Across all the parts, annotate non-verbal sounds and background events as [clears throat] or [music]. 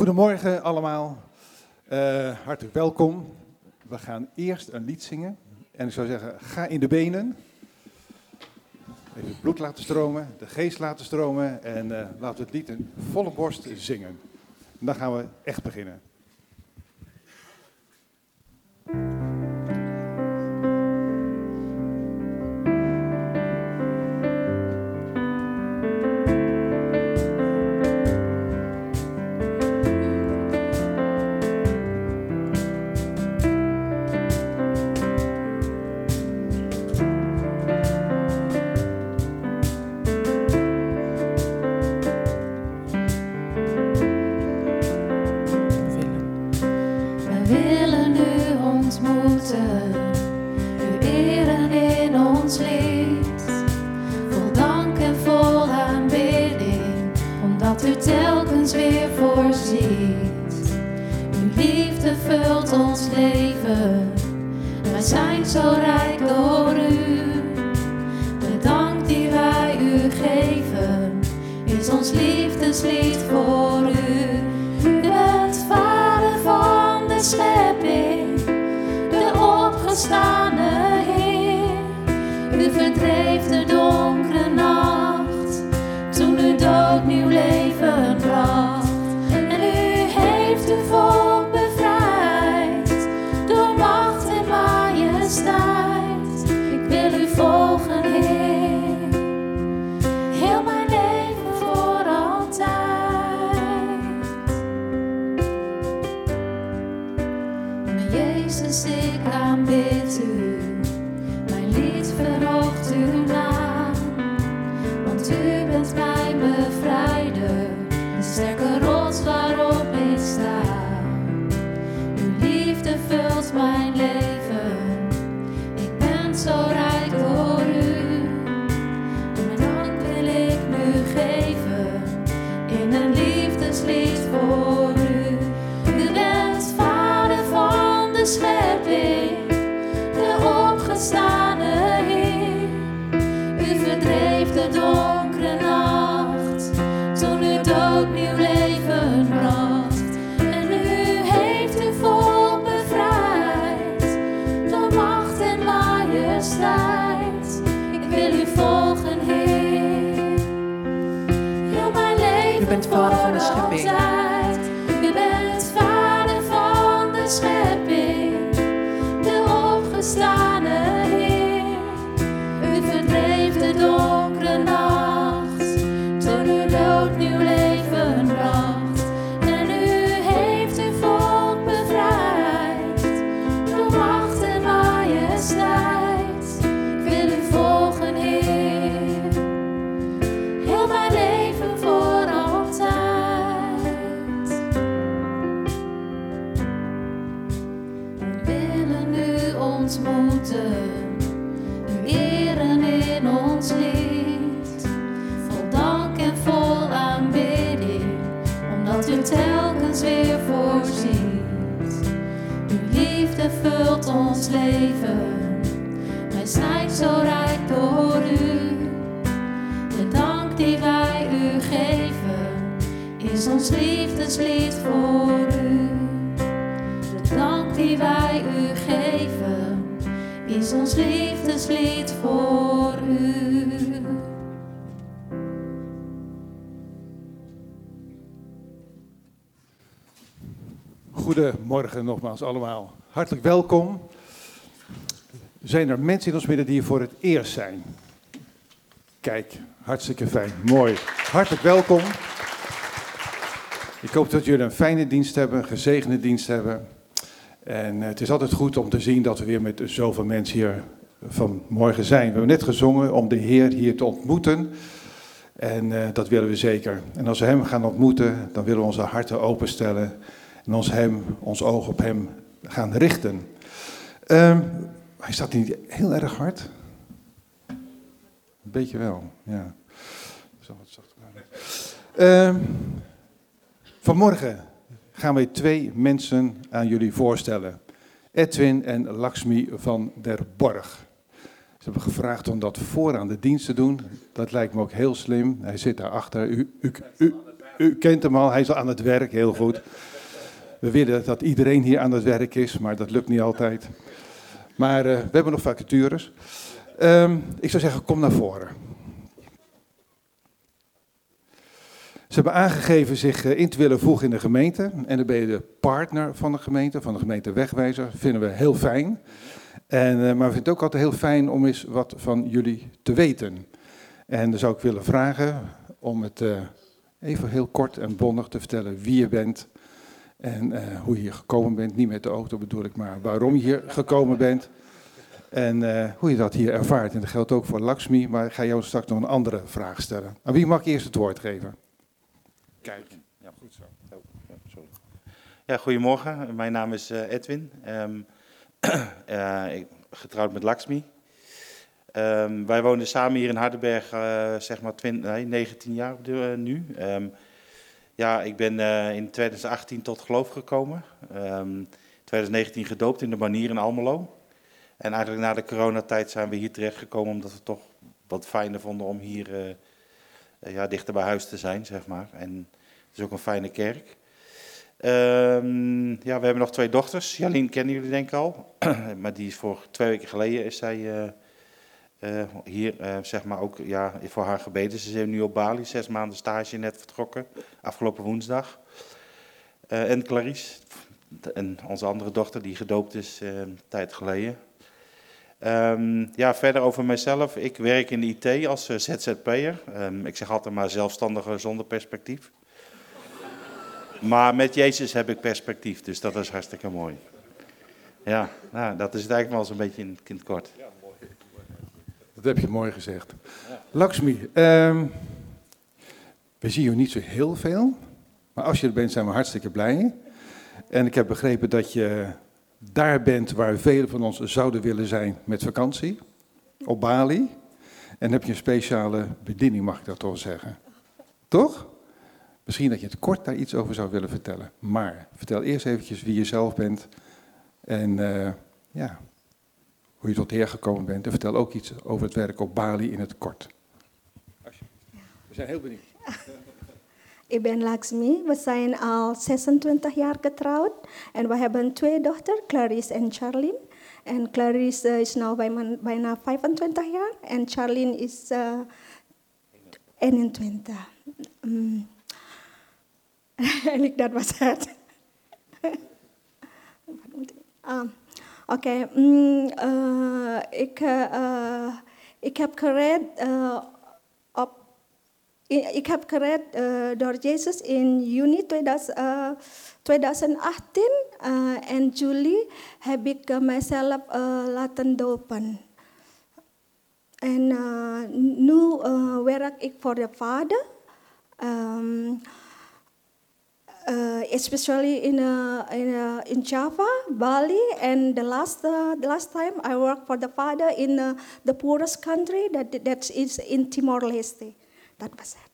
Goedemorgen allemaal. Uh, hartelijk welkom. We gaan eerst een lied zingen. En ik zou zeggen, ga in de benen. Even het bloed laten stromen, de geest laten stromen. En uh, laten we het lied in volle borst zingen. En dan gaan we echt beginnen. Nogmaals allemaal. Hartelijk welkom. Zijn er mensen in ons midden die hier voor het eerst zijn? Kijk, hartstikke fijn. Mooi. Hartelijk welkom. Ik hoop dat jullie een fijne dienst hebben, een gezegende dienst hebben. En het is altijd goed om te zien dat we weer met zoveel mensen hier vanmorgen zijn. We hebben net gezongen om de Heer hier te ontmoeten. En uh, dat willen we zeker. En als we Hem gaan ontmoeten, dan willen we onze harten openstellen en ons, hem, ons oog op hem gaan richten. Um, hij staat niet heel erg hard. Een beetje wel, ja. Zachter um, Vanmorgen gaan wij twee mensen aan jullie voorstellen. Edwin en Lakshmi van der Borg. Ze hebben gevraagd om dat vooraan de dienst te doen. Dat lijkt me ook heel slim. Hij zit daarachter. U, u, u, u kent hem al, hij is al aan het werk, heel goed. We willen dat iedereen hier aan het werk is, maar dat lukt niet altijd. Maar uh, we hebben nog vacatures. Um, ik zou zeggen, kom naar voren. Ze hebben aangegeven zich in te willen voegen in de gemeente. En dan ben je de partner van de gemeente, van de gemeente Wegwijzer. Vinden we heel fijn. En, uh, maar we vinden het ook altijd heel fijn om eens wat van jullie te weten. En dan zou ik willen vragen om het even heel kort en bondig te vertellen wie je bent. En uh, hoe je hier gekomen bent. Niet met de auto bedoel ik, maar waarom je hier gekomen bent. En uh, hoe je dat hier ervaart. En dat geldt ook voor Lakshmi, maar ik ga jou straks nog een andere vraag stellen. Aan wie mag ik eerst het woord geven? Kijk. Ja, goed zo. Oh, ja, sorry. Ja, goedemorgen. Mijn naam is Edwin. Um, [clears throat] ik, getrouwd met Lakshmi. Um, wij wonen samen hier in Hardenberg, zeg maar 20, nee, 19 jaar nu. Um, ja, ik ben uh, in 2018 tot geloof gekomen. Um, 2019 gedoopt in de manier in Almelo. En eigenlijk na de coronatijd zijn we hier terechtgekomen omdat we toch wat fijner vonden om hier ja, dichter bij huis te zijn, zeg maar. En het is ook een fijne kerk. Um, ja, we hebben nog twee dochters. Jalien kennen jullie denk ik al. [clears throat] maar die is voor twee weken geleden is zij uh, uh, hier, uh, zeg maar ook ja, voor haar gebeden. Ze is nu op Bali, zes maanden stage net vertrokken, afgelopen woensdag. en Clarice, en onze andere dochter die gedoopt is een tijd geleden. Um, ja, verder over mijzelf. Ik werk in de IT als ZZP'er. Um, ik zeg altijd maar zelfstandige zonder perspectief. Maar met Jezus heb ik perspectief, dus dat is hartstikke mooi. Ja, nou, dat is het eigenlijk wel zo'n beetje in het kort. Dat heb je mooi gezegd. Ja. Lakshmi, um, we zien je niet zo heel veel, maar als je er bent zijn we hartstikke blij. En ik heb begrepen dat je daar bent waar velen van ons zouden willen zijn met vakantie, op Bali. En heb je een speciale bediening, mag ik dat toch zeggen. Toch? Misschien dat je het kort daar iets over zou willen vertellen. Maar vertel eerst eventjes wie je zelf bent en uh, ja, hoe je tot Heer gekomen bent. En vertel ook iets over het werk op Bali in het kort. We zijn heel benieuwd. [laughs] Ik ben Laxmi. We zijn al 26 jaar getrouwd. En we hebben twee dochters, Clarice en Charlene. En Clarice is nu bijna 25 jaar. En Charlene is uh, 21. Um, en dat was het. [laughs] Oké, okay. mm, ik, uh, ik heb gered op. Ik heb gered door Jezus in juni 2000, 2018 en juli heb ik mezelf laten dopen. En nu werk ik voor de Vader. Um, uh, especially in uh, in, uh, in Java, Bali, and the last uh, the last time I worked for the father in uh, the poorest country that that is in Timor Leste. That was it.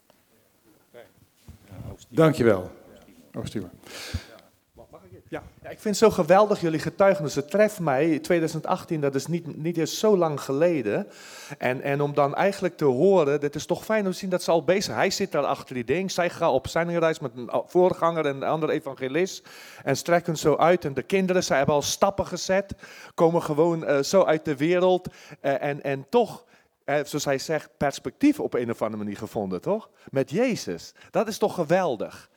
Dankjewel. Oost-Timor. Ja. ik vind het zo geweldig, jullie getuigenis. Het treft mij, 2018, dat is niet, niet eens zo lang geleden. En, en om dan eigenlijk te horen, dit is toch fijn om te zien dat ze al bezig. Hij zit daar achter die ding, zij gaan op zijn reis met een voorganger en een andere evangelist. En strekken zo uit. En de kinderen, zij hebben al stappen gezet, komen gewoon uh, zo uit de wereld. Uh, en, en toch... Eh, zoals hij zegt, perspectief op een of andere manier gevonden, toch? Met Jezus. Dat is toch geweldig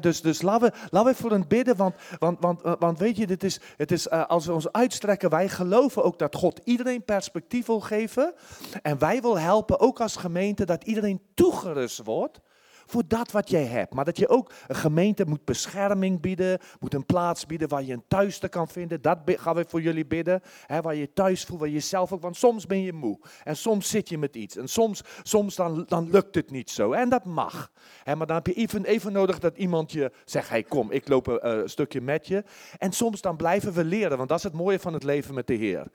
dus dus laten, we, laten we voor hen bidden, want, want, want, eh, want weet je, dit is, het is, uh, als we ons uitstrekken, wij geloven ook dat God iedereen perspectief wil geven. En wij wil helpen, ook als gemeente, dat iedereen toegerust wordt voor dat wat jij hebt. Maar dat je ook een gemeente moet bescherming bieden, moet een plaats bieden waar je een thuis te kan vinden. Dat gaan we voor jullie bidden. Waar je thuis voelt, waar je zelf ook, want soms ben je moe. En soms zit je met iets. En soms, soms dan, dan lukt het niet zo. En dat mag. Maar dan heb je even, even nodig dat iemand je zegt, hey kom, ik loop een uh, stukje met je. En soms dan blijven we leren, want dat is het mooie van het leven met de Heer.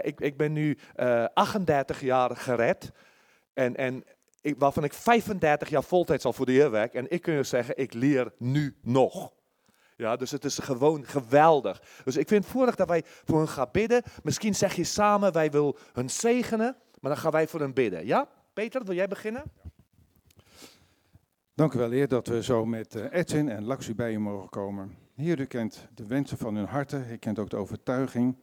Ik, ik ben nu uh, eh, 38 jaar gered. En, en ik, waarvan ik 35 jaar voltijds al voor de Heer werk. En ik kun je zeggen, ik leer nu nog. Ja, dus het is gewoon geweldig. Dus ik vind het dat wij voor hen gaan bidden. Misschien zeg je samen, wij willen hun zegenen, maar dan gaan wij voor hen bidden. Ja? Peter, wil jij beginnen? Dank u wel, Heer, dat we zo met eh, Edwin en Laxu bij u mogen komen. Heer, u kent de wensen van hun harten, u kent ook de overtuiging.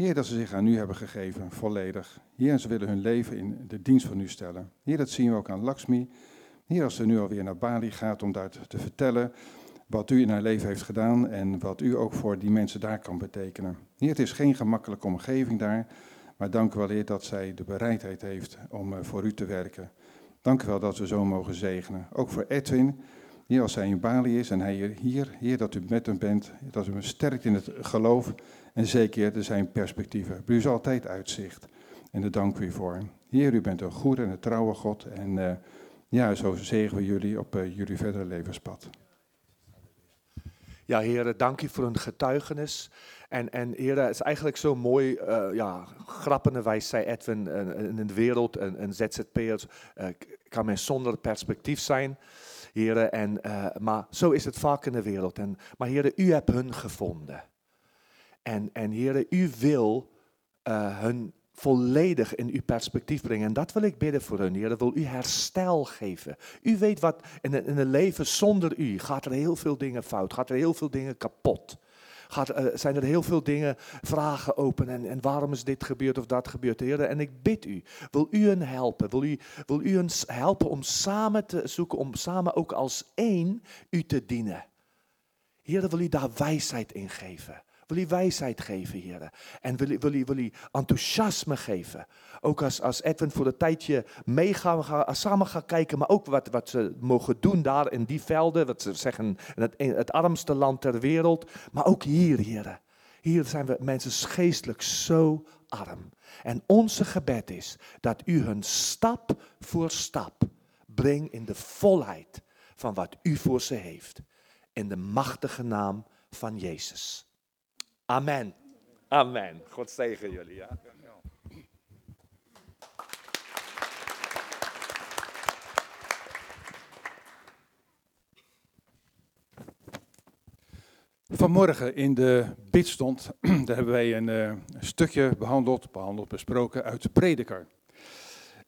Heer, dat ze zich aan u hebben gegeven, volledig. Heer, ze willen hun leven in de dienst van u stellen. Heer, dat zien we ook aan Laxmi. Heer, als ze nu alweer naar Bali gaat om daar te vertellen wat u in haar leven heeft gedaan en wat u ook voor die mensen daar kan betekenen. Heer, het is geen gemakkelijke omgeving daar, maar dank u wel, Heer, dat zij de bereidheid heeft om eh, voor u te werken. Dank u wel dat we zo mogen zegenen. Ook voor Edwin, hier als hij in Bali is en hij hier, Heer, dat u met hem bent, dat u hem sterkt in het geloof en zeker er zijn perspectieven. u is altijd uitzicht en daar dank u voor. Heer, u bent een goede en een trouwe God en uh, ja, zo zegen we jullie op uh, jullie verdere levenspad. Ja, heren, dank u voor een getuigenis. En, en heren, het is eigenlijk zo mooi, uh, ja, grappenderwijs zei Edwin, in de wereld, een, een ZZP'er uh, kan men zonder perspectief zijn. Heren, en, maar zo is het vaak in de wereld. En, maar heren, u hebt hun gevonden. En, en heren, u wil hun volledig in uw perspectief brengen. En dat wil ik bidden voor hun, Heer. wil u herstel geven. U weet wat, in een, leven zonder u gaat er heel veel dingen fout, gaat er heel veel dingen kapot. Gaat, uh, zijn er heel veel dingen, vragen open en, en waarom is dit gebeurd of dat gebeurd, Heer. En ik bid u, wil u hen helpen, wil u, wil u hen helpen om samen te zoeken, om samen ook als één u te dienen. Heer, wil u daar wijsheid in geven. Wil je wijsheid geven, Heer. En wil, wil, wil, wil enthousiasme geven. Ook als, als Edwin voor een tijdje meegaan, gaan, samen gaan kijken, maar ook wat, wat ze mogen doen daar in die velden. Wat ze zeggen, het, het armste land ter wereld. Maar ook hier, Heer. Hier zijn we mensen geestelijk zo arm. En onze gebed is dat u hun stap voor stap brengt in de volheid van wat u voor ze heeft. In de machtige naam van Jezus. Amen. Amen. God zegen jullie. Ja. Vanmorgen in de bidstond, [clears throat] daar hebben wij een uh, stukje behandeld, behandeld, besproken uit de prediker.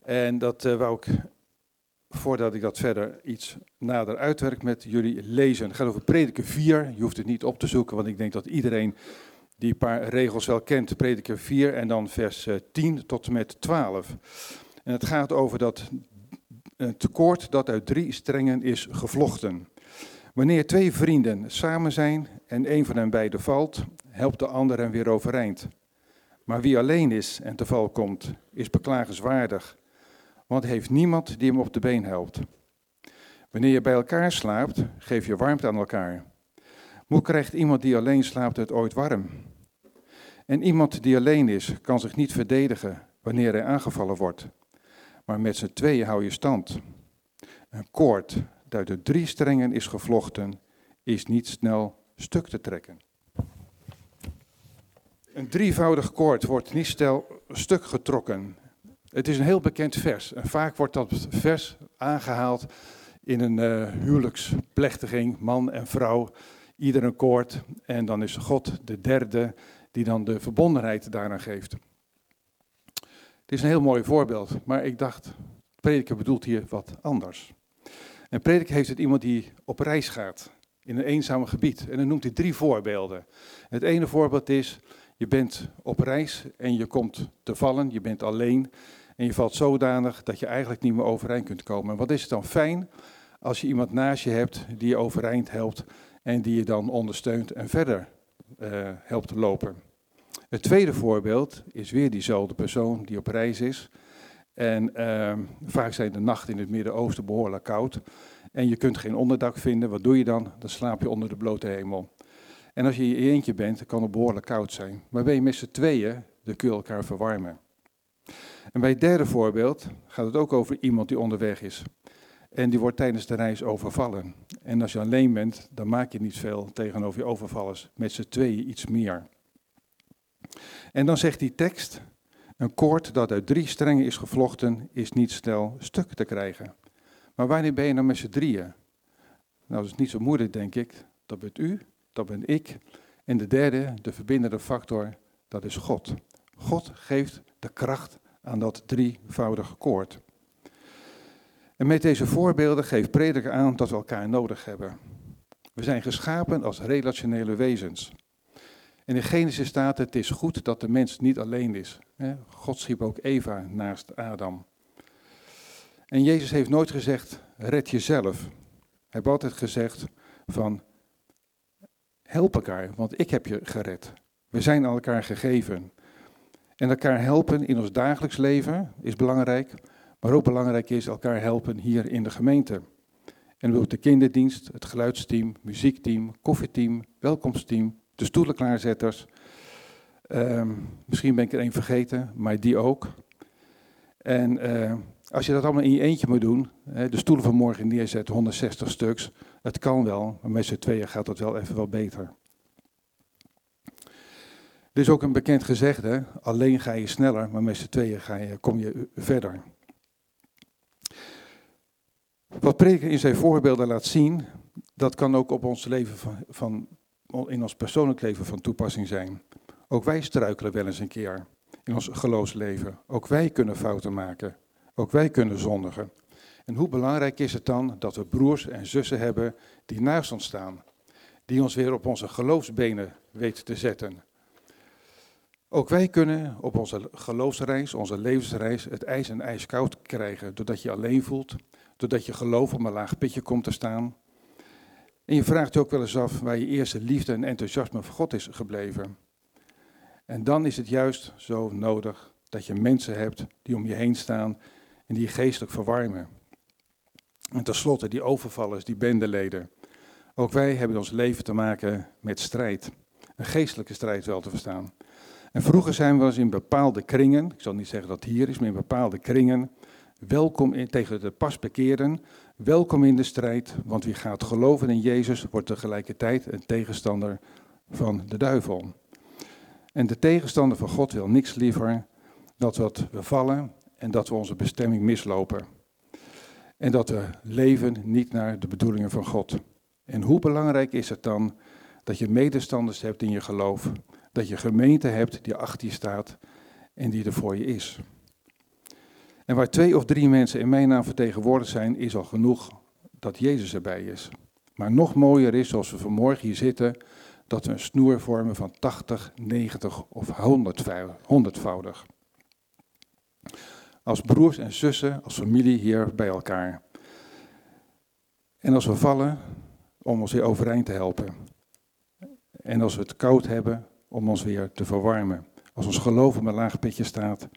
En dat uh, wou ik, voordat ik dat verder iets nader uitwerk met jullie lezen. Het gaat over prediker 4, je hoeft het niet op te zoeken, want ik denk dat iedereen die paar regels wel kent, prediker 4 en dan vers 10 eh, tot en met 12. En het gaat over dat tekort dat uit drie strengen is gevlochten. Wanneer twee vrienden samen zijn en een van hen beiden valt, helpt de ander hem weer overeind. Maar wie alleen is en te val komt, is beklagenswaardig, want heeft niemand die hem op de been helpt. Wanneer je bij elkaar slaapt, geef je warmte aan elkaar. Hoe krijgt iemand die alleen slaapt het ooit warm? En iemand die alleen is, kan zich niet verdedigen wanneer hij aangevallen wordt. Maar met z'n tweeën hou je stand. Een koord dat uit drie strengen is gevlochten, is niet snel stuk te trekken. Een drievoudig koord wordt niet snel stuk getrokken. Het is een heel bekend vers. En vaak wordt dat vers aangehaald in een uh, huwelijksplechtiging, man en vrouw, ieder een koord. En dan is God de derde die dan de verbondenheid daaraan geeft. Het is een heel mooi voorbeeld, maar ik dacht, prediker bedoelt hier wat anders. En prediker heeft het iemand die op reis gaat in een eenzaam gebied. En dan noemt hij drie voorbeelden. Het ene voorbeeld is, je bent op reis en je komt te vallen, je bent alleen en je valt zodanig dat je eigenlijk niet meer overeind kunt komen. En wat is het dan fijn als je iemand naast je hebt die je overeind helpt en die je dan ondersteunt en verder uh, helpt lopen. Het tweede voorbeeld is weer diezelfde persoon die op reis is. En uh, vaak zijn de nachten in het Midden-Oosten behoorlijk koud. En je kunt geen onderdak vinden. Wat doe je dan? Dan slaap je onder de blote hemel. En als je in je eentje bent, kan het behoorlijk koud zijn. Maar ben je met z'n tweeën, dan kun je elkaar verwarmen. En bij het derde voorbeeld gaat het ook over iemand die onderweg is. En die wordt tijdens de reis overvallen. En als je alleen bent, dan maak je niet veel tegenover je overvallers. Met z'n tweeën iets meer. En dan zegt die tekst, een koord dat uit drie strengen is gevlochten, is niet snel stuk te krijgen. Maar wanneer ben je nou met z'n drieën? Nou, dat is niet zo moeilijk, denk ik. Dat bent u, dat ben ik. En de derde, de verbindende factor, dat is God. God geeft de kracht aan dat drievoudige koord. En met deze voorbeelden geeft prediker aan dat we elkaar nodig hebben. We zijn geschapen als relationele wezens. En in Genesis staat het is goed dat de mens niet alleen is. God schiep ook Eva naast Adam. En Jezus heeft nooit gezegd, red jezelf. Hij heeft altijd gezegd van, help elkaar, want ik heb je gered. We zijn aan elkaar gegeven. En elkaar helpen in ons dagelijks leven is belangrijk, maar ook belangrijk is elkaar helpen hier in de gemeente. En ook de kinderdienst, het geluidsteam, muziekteam, koffietteam, welkomstteam, de stoelen klaarzetters. Ehm, misschien ben ik er één vergeten, maar die ook. En uh, als je dat allemaal in je eentje moet doen, de stoelen van morgen neerzetten, 160 stuks, het kan wel, maar met z'n tweeën gaat dat wel even wel beter. Er is ook een bekend gezegde, alleen ga je sneller, maar met z'n tweeën ga je, kom je verder. Wat prediker in zijn voorbeelden laat zien, dat kan ook op ons leven van, van, in ons persoonlijk leven van toepassing zijn. Ook wij struikelen wel eens een keer in ons geloofsleven. Ook wij kunnen fouten maken. Ook wij kunnen zondigen. En hoe belangrijk is het dan dat we broers en zussen hebben die naast ons staan, die ons weer op onze geloofsbenen weten te zetten. Ook wij kunnen op onze geloofsreis, onze levensreis, het ijs en ijskoud krijgen, doordat je alleen voelt, doordat je geloof op een laag pitje komt te staan. En je vraagt je ook wel eens af waar je eerste liefde en enthousiasme voor God is gebleven. En dan is het juist zo nodig dat je mensen hebt die om je heen staan en die je geestelijk verwarmen. En tenslotte die overvallers, die bendeleden. Ook wij hebben ons leven te maken met strijd. Een geestelijke strijd wel te verstaan. En vroeger zijn we eens in bepaalde kringen, ik zal niet zeggen dat het hier is, maar in bepaalde kringen, welkom in, tegen de pas bekeren, welkom in de strijd, want wie gaat geloven in Jezus wordt tegelijkertijd een tegenstander van de duivel. En de tegenstander van God wil niks liever dat we vallen en dat we onze bestemming mislopen. En dat we leven niet naar de bedoelingen van God. En hoe belangrijk is het dan dat je medestanders hebt in je geloof, dat je gemeente hebt die achter je staat en die er voor je is. En waar twee of drie mensen in mijn naam vertegenwoordigd zijn, is al genoeg dat Jezus erbij is. Maar nog mooier is, zoals we vanmorgen hier zitten, dat we een snoer vormen van 80, 90 of 100, 100voudig. Als broers en zussen, als familie hier bij elkaar. En als we vallen, om ons weer overeind te helpen. En als we het koud hebben, om ons weer te verwarmen. Als ons geloof op een laag pitje staat,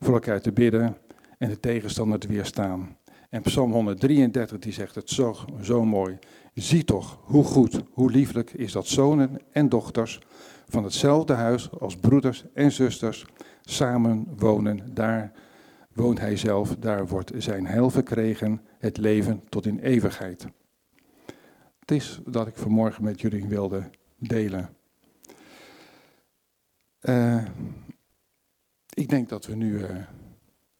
voor elkaar te bidden en de tegenstander te weerstaan. En Psalm 133 die zegt het zo, zo mooi. Zie toch hoe goed, hoe lieflijk is dat zonen en dochters van hetzelfde huis als broeders en zusters samen wonen. Daar woont hij zelf, daar wordt zijn heil verkregen, het leven tot in eeuwigheid. Het is dat ik vanmorgen met jullie wilde delen. Uh, ik denk dat we nu uh,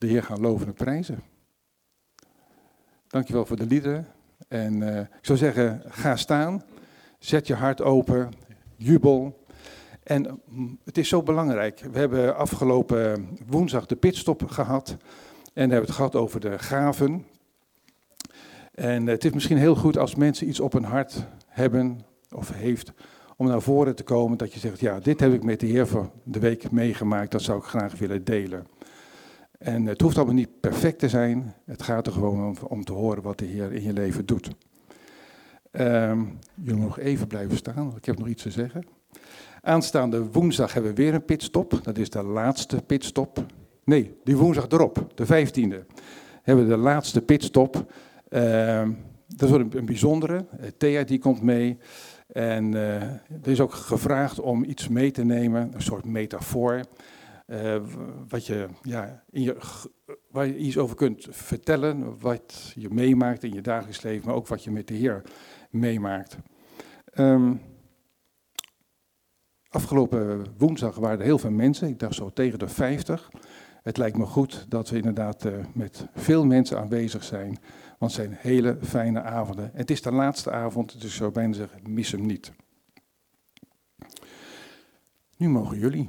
de Heer gaan loven en prijzen. Dankjewel voor de liederen. En uh, ik zou zeggen, ga staan, zet je hart open, jubel. En mm, het is zo belangrijk. We hebben afgelopen woensdag de pitstop gehad. En hebben het gehad over de gaven. En het is misschien heel goed als mensen iets op hun hart hebben of heeft om naar voren te komen dat je zegt, ja, dit heb ik met de Heer van de week meegemaakt, dat zou ik graag willen delen. En het hoeft allemaal niet perfect te zijn, het gaat er gewoon om, te horen wat de Heer in je leven doet. Um, jullie nog even blijven staan, want ik heb nog iets te zeggen. Aanstaande woensdag hebben we weer een pitstop, dat is de laatste pitstop. Nee, die woensdag erop, de 15e, hebben we de laatste pitstop. Uh, dat wordt een, bijzondere. Thea die komt mee. En uh, er is ook gevraagd om iets mee te nemen, een soort metafoor, uh, wat je, ja, in je, waar je iets over kunt vertellen, wat je meemaakt in je dagelijks leven, maar ook wat je met de Heer meemaakt. Um, afgelopen woensdag waren er heel veel mensen, ik dacht zo tegen de 50. Het lijkt me goed dat we inderdaad uh, met veel mensen aanwezig zijn. Want het zijn hele fijne avonden. het is de laatste avond, dus ik zou bijna zeggen, mis hem niet. Nu mogen jullie.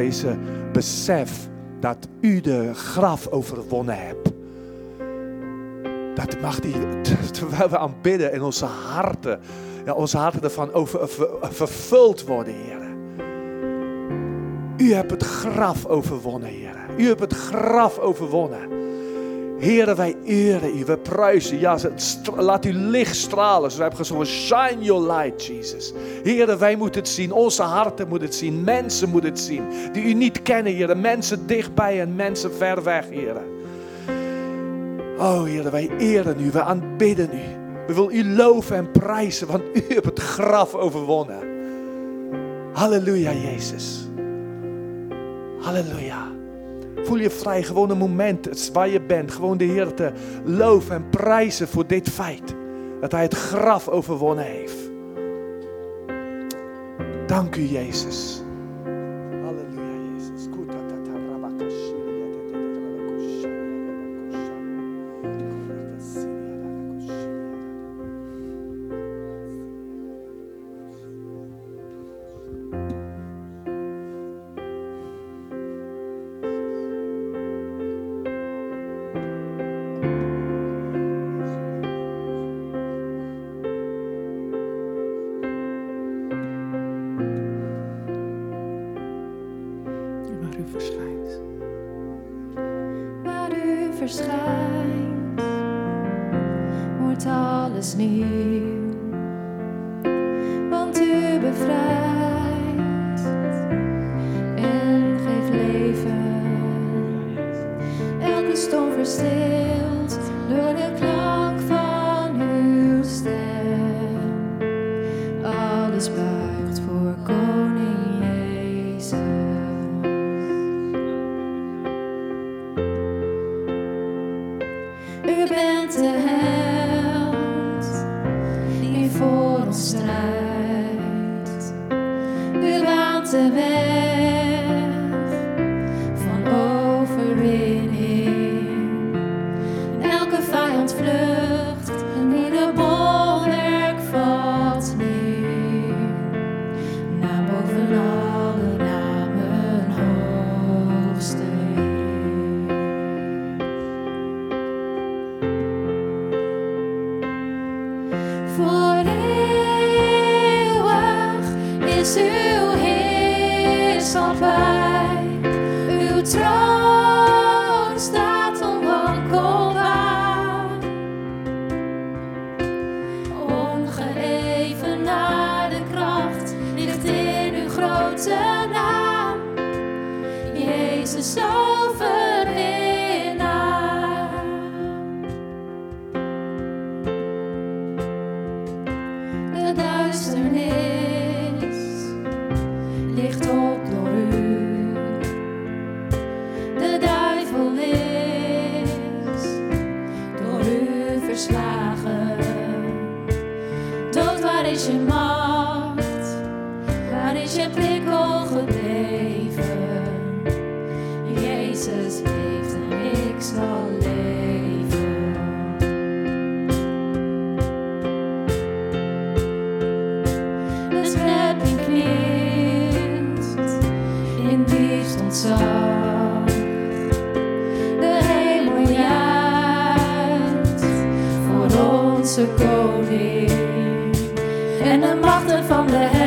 Deze besef dat u de graf overwonnen hebt. Dat mag die, [laughs] terwijl we aanbidden in onze harten, ja, onze harten ervan over, vervuld worden, Heer. U hebt het graf overwonnen, Heer. U hebt het graf overwonnen. Heren, wij eren u, we prijzen Ja, laat uw licht stralen. Zo hebben gezongen, shine your light, Jesus. Heren, wij moeten het zien. Onze harten moeten het zien. Mensen moeten het zien. Die u niet kennen, heren. Mensen dichtbij en mensen ver weg, heren. Oh, heren, wij eren u. We aanbidden u. We willen u loven en prijzen, want u hebt het graf overwonnen. Halleluja, Jezus. Halleluja. Voel je vrij, gewoon een moment waar je bent. Gewoon de Heer te loven en prijzen voor dit feit. Dat Hij het graf overwonnen heeft. Dank u, Jezus. is je macht? Waar is je blik gebleven? Jezus leeft en ik zal leven. Het schepje knielt in diepst ontzag. onze koning en de machten van de.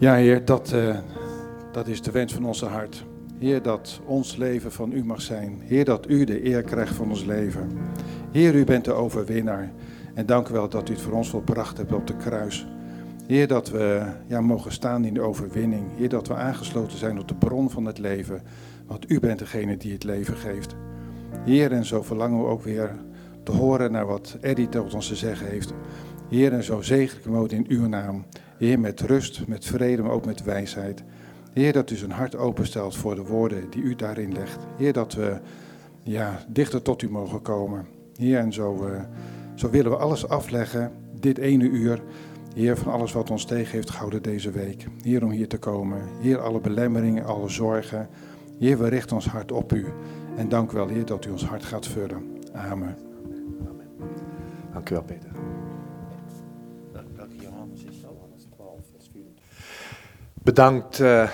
Ja, Heer, dat, eh, dat is de wens van onze hart. Heer, dat ons leven van U mag zijn. Heer, dat U de eer krijgt van ons leven. Heer, U bent de overwinnaar. En dank u wel dat U het voor ons volbracht hebt op de kruis. Heer, dat we ja, mogen staan in de overwinning. Heer, dat we aangesloten zijn op de bron van het leven. Want U bent degene die het leven geeft. Heer, en zo verlangen we ook weer te horen naar wat Eddie tot ons te zeggen heeft. Heer, en zo zegen ik hem in uw naam. Heer, met rust, met vrede, maar ook met wijsheid. Heer, dat u zijn hart openstelt voor de woorden die u daarin legt. Heer, dat we ja, dichter tot u mogen komen. Heer, en zo, eh, zo willen we alles afleggen, dit ene uur. Heer, van alles wat ons tegen heeft gehouden deze week. Heer, om hier te komen. Heer, alle belemmeringen, alle zorgen. Heer, we richten ons hart op u. En dank wel, Heer, dat u ons hart gaat vullen. Amen. Dank u wel, Peter. Bedankt, eh,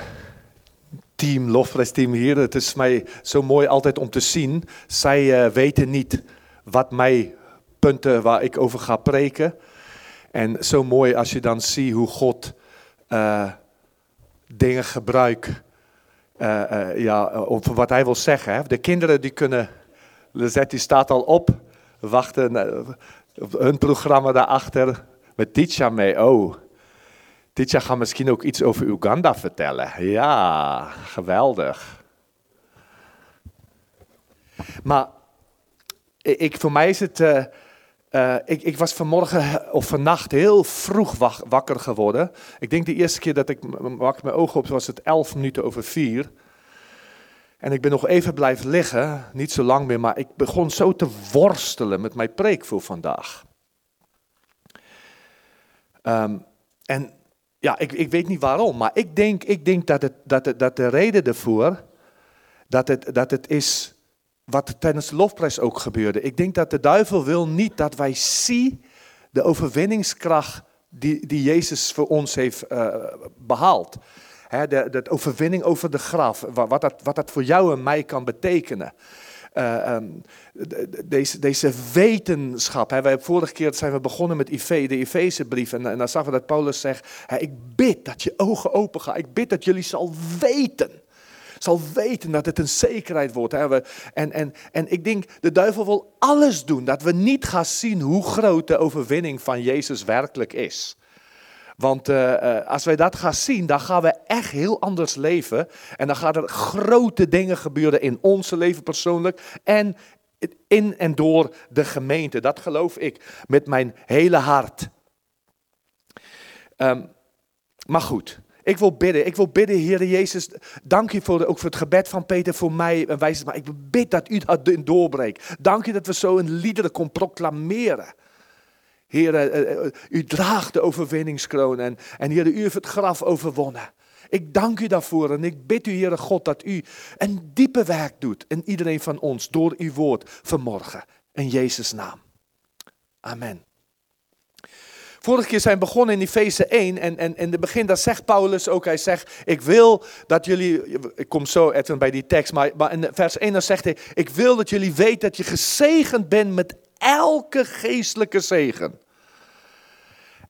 team, hier. Het is mij zo mooi altijd om te zien. Zij eh, weten niet wat mij punten waar ik over ga preken. En zo mooi als je dan ziet hoe God eh, dingen gebruikt. ja, om wat hij wil zeggen. Hè. De kinderen die kunnen. Lizette die staat al op. Wachten op hun programma daarachter. Met Ticha mee. Oh. Ticha gaat misschien ook iets over Uganda vertellen. Ja, geweldig. Maar ik, voor mij is het. eh, eh, ik, ik was vanmorgen of vannacht heel vroeg wak- wakker geworden. Ik denk de eerste keer dat ik wakker mijn ogen op was het elf minuten over vier. En ik ben nog even blijven liggen, niet zo lang meer, maar ik begon zo te worstelen met mijn preek voor vandaag. Ehm, en ja, ik, ik weet niet waarom, maar ik denk, ik denk dat, het, dat, dat de reden ervoor, dat het, dat het is wat tijdens de lofprijs ook gebeurde. Ik denk dat de duivel wil niet dat wij zien de overwinningskracht die, die Jezus voor ons heeft eh, behaald. Hè, de, de overwinning over de graf, wat, dat, wat dat voor jou en mij kan betekenen. Uh, um, deze, deze wetenschap. Hè. Wij, vorige keer zijn we begonnen met de Ifezebrief. En, en dan zagen we dat Paulus zegt: hè, Ik bid dat je ogen open gaan. Ik bid dat jullie zal weten. Zal weten dat het een zekerheid wordt. Hè. En, en, en ik denk, de duivel wil alles doen. Dat we niet gaan zien hoe groot de overwinning van Jezus werkelijk is. Want uh, als wij dat gaan zien, dan gaan we echt heel anders leven. En dan gaan er grote dingen gebeuren in onze leven persoonlijk en in en door de gemeente. Dat geloof ik met mijn hele hart. Um, maar goed, ik wil bidden. Ik wil bidden, Heer Jezus. Dank je voor, ook voor het gebed van Peter voor mij. En wijze, maar ik bid dat u dat doorbreekt. Dank je dat we zo een liederen kon proclameren. Heer, eh, eh, u draagt de overwinningskroon en, en Heer, u heeft het graf overwonnen. Ik dank u daarvoor en ik bid u, Heere God, dat u een diepe werk doet in iedereen van ons door uw woord vanmorgen. In Jezus' naam. Amen. Vorige keer zijn begonnen in Efeze 1 en, en in het begin, dat zegt Paulus ook, hij zegt, ik wil dat jullie, ik kom zo even bij die tekst, maar, maar in vers 1 dan zegt hij, ik wil dat jullie weten dat je gezegend bent met elke geestelijke zegen.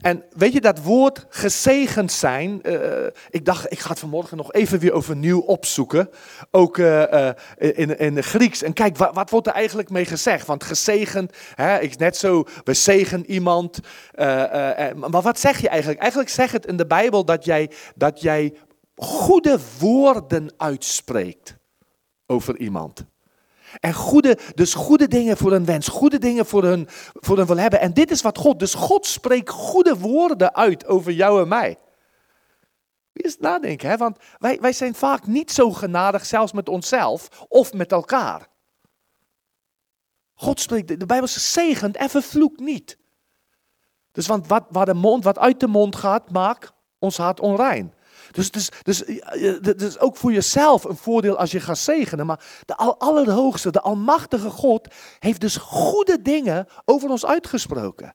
En weet je, dat woord gezegend zijn, uh, ik dacht, ik ga het vanmorgen nog even weer overnieuw opzoeken. Ook uh, in, in Grieks. En kijk, wat, wat, wordt er eigenlijk mee gezegd? Want gezegend, hè, ik net zo, we zegen iemand. maar wat zeg je eigenlijk? Eigenlijk zegt het in de Bijbel dat jij, dat jij goede woorden uitspreekt over iemand. En goede, dus goede dingen voor een wens, goede dingen voor hun, voor hun wil hebben. En dit is wat God, dus God spreekt goede woorden uit over jou en mij. Wie is het nadenken, hè? want wij, wij zijn vaak niet zo genadig, zelfs met onszelf of met elkaar. God spreekt, de Bijbel zegt zegend en vervloekt niet. Dus want wat, wat, de mond, wat uit de mond gaat, maakt ons hart onrein. Dus, dus, dus, ook voor jezelf een voordeel als je gaat zegenen. Maar de Allerhoogste, de Almachtige God, heeft dus goede dingen over ons uitgesproken.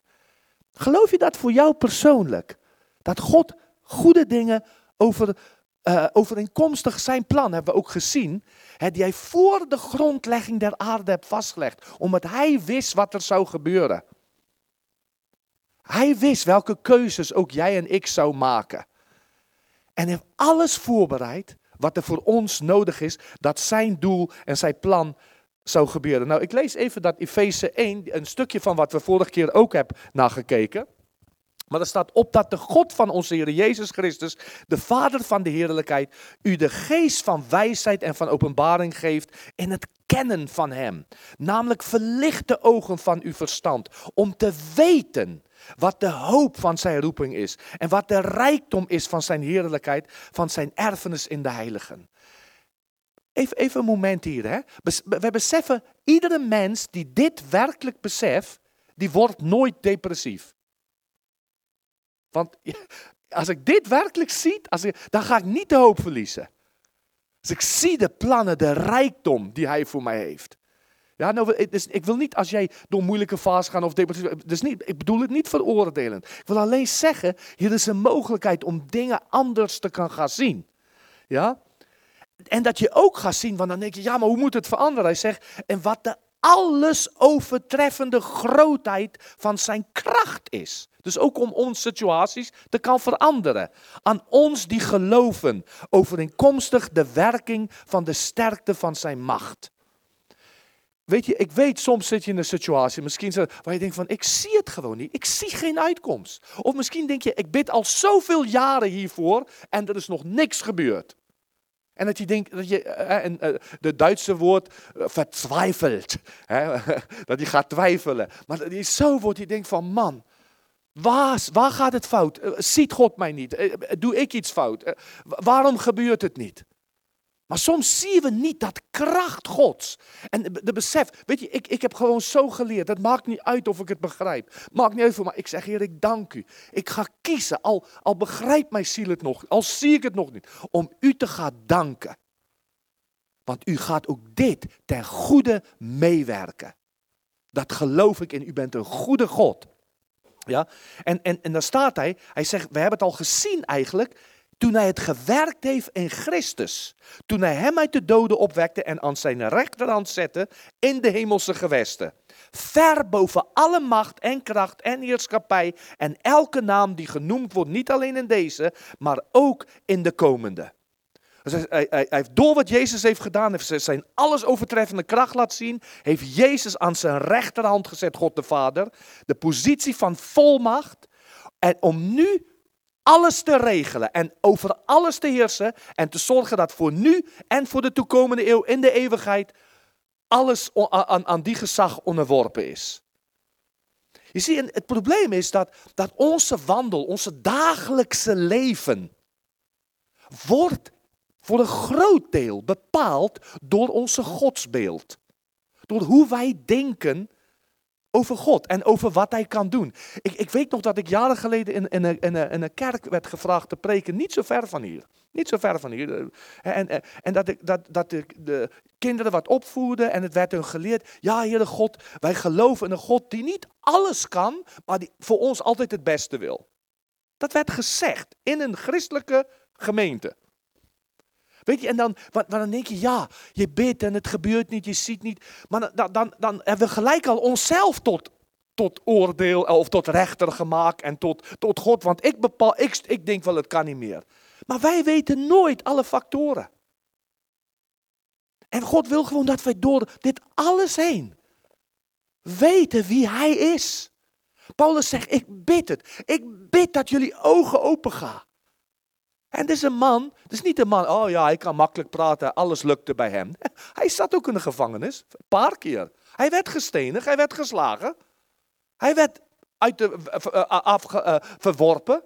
Geloof je dat voor jou persoonlijk? Dat God goede dingen over, uh, overeenkomstig zijn plan, hebben we ook gezien, hè, die hij voor de grondlegging der aarde hebt vastgelegd. Omdat hij wist wat er zou gebeuren. Hij wist welke keuzes ook jij en ik zou maken. En heeft alles voorbereid wat er voor ons nodig is, dat zijn doel en zijn plan zou gebeuren. Nou, ik lees even dat Efeze 1, een stukje van wat we vorige keer ook hebben nagekeken. Maar er staat op dat de God van onze Heer Jezus Christus, de Vader van de heerlijkheid, u de geest van wijsheid en van openbaring geeft in het kennen van Hem. Namelijk verlicht de ogen van uw verstand, om te weten wat de hoop van zijn roeping is. En wat de rijkdom is van zijn heerlijkheid, van zijn erfenis in de heiligen. Even, even een moment hier. Hè. We beseffen, iedere mens die dit werkelijk beseft, die wordt nooit depressief. Want als ik dit werkelijk zie, als ik, dan ga ik niet de hoop verliezen. Als ik zie de plannen, de rijkdom die hij voor mij heeft. Ja, nou, ik wil niet als jij door moeilijke fases gaat of depressief. Dus niet, ik bedoel het niet veroordelend. Ik wil alleen zeggen, hier is een mogelijkheid om dingen anders te gaan zien. Ja? En dat je ook gaat zien, want dan denk je, ja, maar hoe moet het veranderen? Hij zegt, en wat de alles overtreffende grootheid van zijn kracht is. Dus ook om onze situaties te kan veranderen. Aan ons die geloven, overeenkomstig de werking van de sterkte van zijn macht. Weet je, ik weet, soms zit je in een situatie, misschien waar je denkt van, ik zie het gewoon niet. Ik zie geen uitkomst. Of misschien denk je, ik bid al zoveel jaren hiervoor en er is nog niks gebeurd. En dat je denkt, dat je, eh, en, uh, de Duitse woord vertwijfelt. [laughs] Dat je gaat twijfelen. Maar zo wordt, je denkt van, man, waar, waar gaat het fout? ziet God mij niet? doe ik iets fout? waarom gebeurt het niet? Maar soms zien we niet dat kracht Gods. En de besef, weet je, ik, ik heb gewoon zo geleerd. Het maakt niet uit of ik het begrijp. Maakt niet uit voor mij. Ik zeg, Heer, ik dank u. Ik ga kiezen, al, al begrijpt mijn ziel het nog, al zie ik het nog niet, om u te gaan danken. Want u gaat ook dit ten goede meewerken. Dat geloof ik in. U bent een goede God. Ja? En, en, en dan staat hij, hij zegt, we hebben het al gezien eigenlijk, toen hij het gewerkt heeft in Christus. Toen hij hem uit de doden opwekte en aan zijn rechterhand zette in de hemelse gewesten. Ver boven alle macht en kracht en heerschappij en elke naam die genoemd wordt, niet alleen in deze, maar ook in de komende. Hij, hij, hij heeft door wat Jezus heeft gedaan, heeft zijn alles overtreffende kracht laten zien, heeft Jezus aan zijn rechterhand gezet, God de Vader, de positie van volmacht. En om nu alles te regelen en over alles te heersen en te zorgen dat voor nu en voor de toekomende eeuw in de eeuwigheid alles aan, aan die gezag onderworpen is. Je ziet, het probleem is dat, dat onze wandel, onze dagelijkse leven, wordt voor een groot deel bepaald door onze godsbeeld. Door hoe wij denken over God en over wat hij kan doen. Ik, ik weet nog dat ik jaren geleden in, in, een, een, kerk werd gevraagd te preken, niet zo ver van hier. Niet zo ver van hier. En, en, en dat, ik, dat, dat ik de kinderen wat opvoerde en het werd hun geleerd. Ja, Heere God, wij geloven in een God die niet alles kan, maar die voor ons altijd het beste wil. Dat werd gezegd in een christelijke gemeente. Weet je, en dan, dan denk je, ja, je bidt en het gebeurt niet, je ziet niet. Maar dan, dan, dan hebben we gelijk al onszelf tot, tot oordeel of tot rechter gemaakt en tot, tot God. Want ik bepaal, ik, ik denk wel, het kan niet meer. Maar wij weten nooit alle factoren. En God wil gewoon dat wij door dit alles heen weten wie Hij is. Paulus zegt, ik bid het. Ik bid dat jullie ogen open gaan. En dit is een man, het is niet een man, oh ja, hij kan makkelijk praten, alles lukte bij hem. [laughs] Hij zat ook in de gevangenis, een paar keer. Hij werd gestenigd, hij werd geslagen. Hij werd uit de, uh, af, uh, verworpen.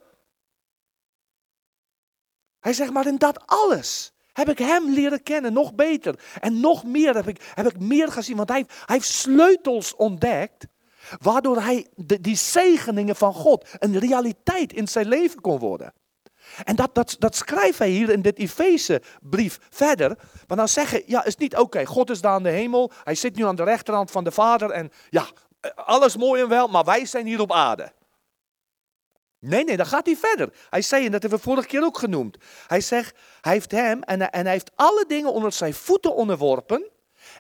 Hij zegt, maar in dat alles heb ik hem leren kennen, nog beter. En nog meer heb ik, heb ik meer gezien, want hij, hij heeft sleutels ontdekt. Waardoor hij die zegeningen van God een realiteit in zijn leven kon worden. En dat, dat, dat schrijft hij hier in dit Efeze-brief verder. Maar dan zeggen, ja, is niet oké, God is daar aan de hemel, hij zit nu aan de rechterhand van de Vader en ja, alles mooi en wel, maar wij zijn hier op aarde. Nee, nee, dan gaat hij verder. Hij zei, en dat hebben we vorige keer ook genoemd. Hij zegt, hij heeft hem en, en hij heeft alle dingen onder zijn voeten onderworpen.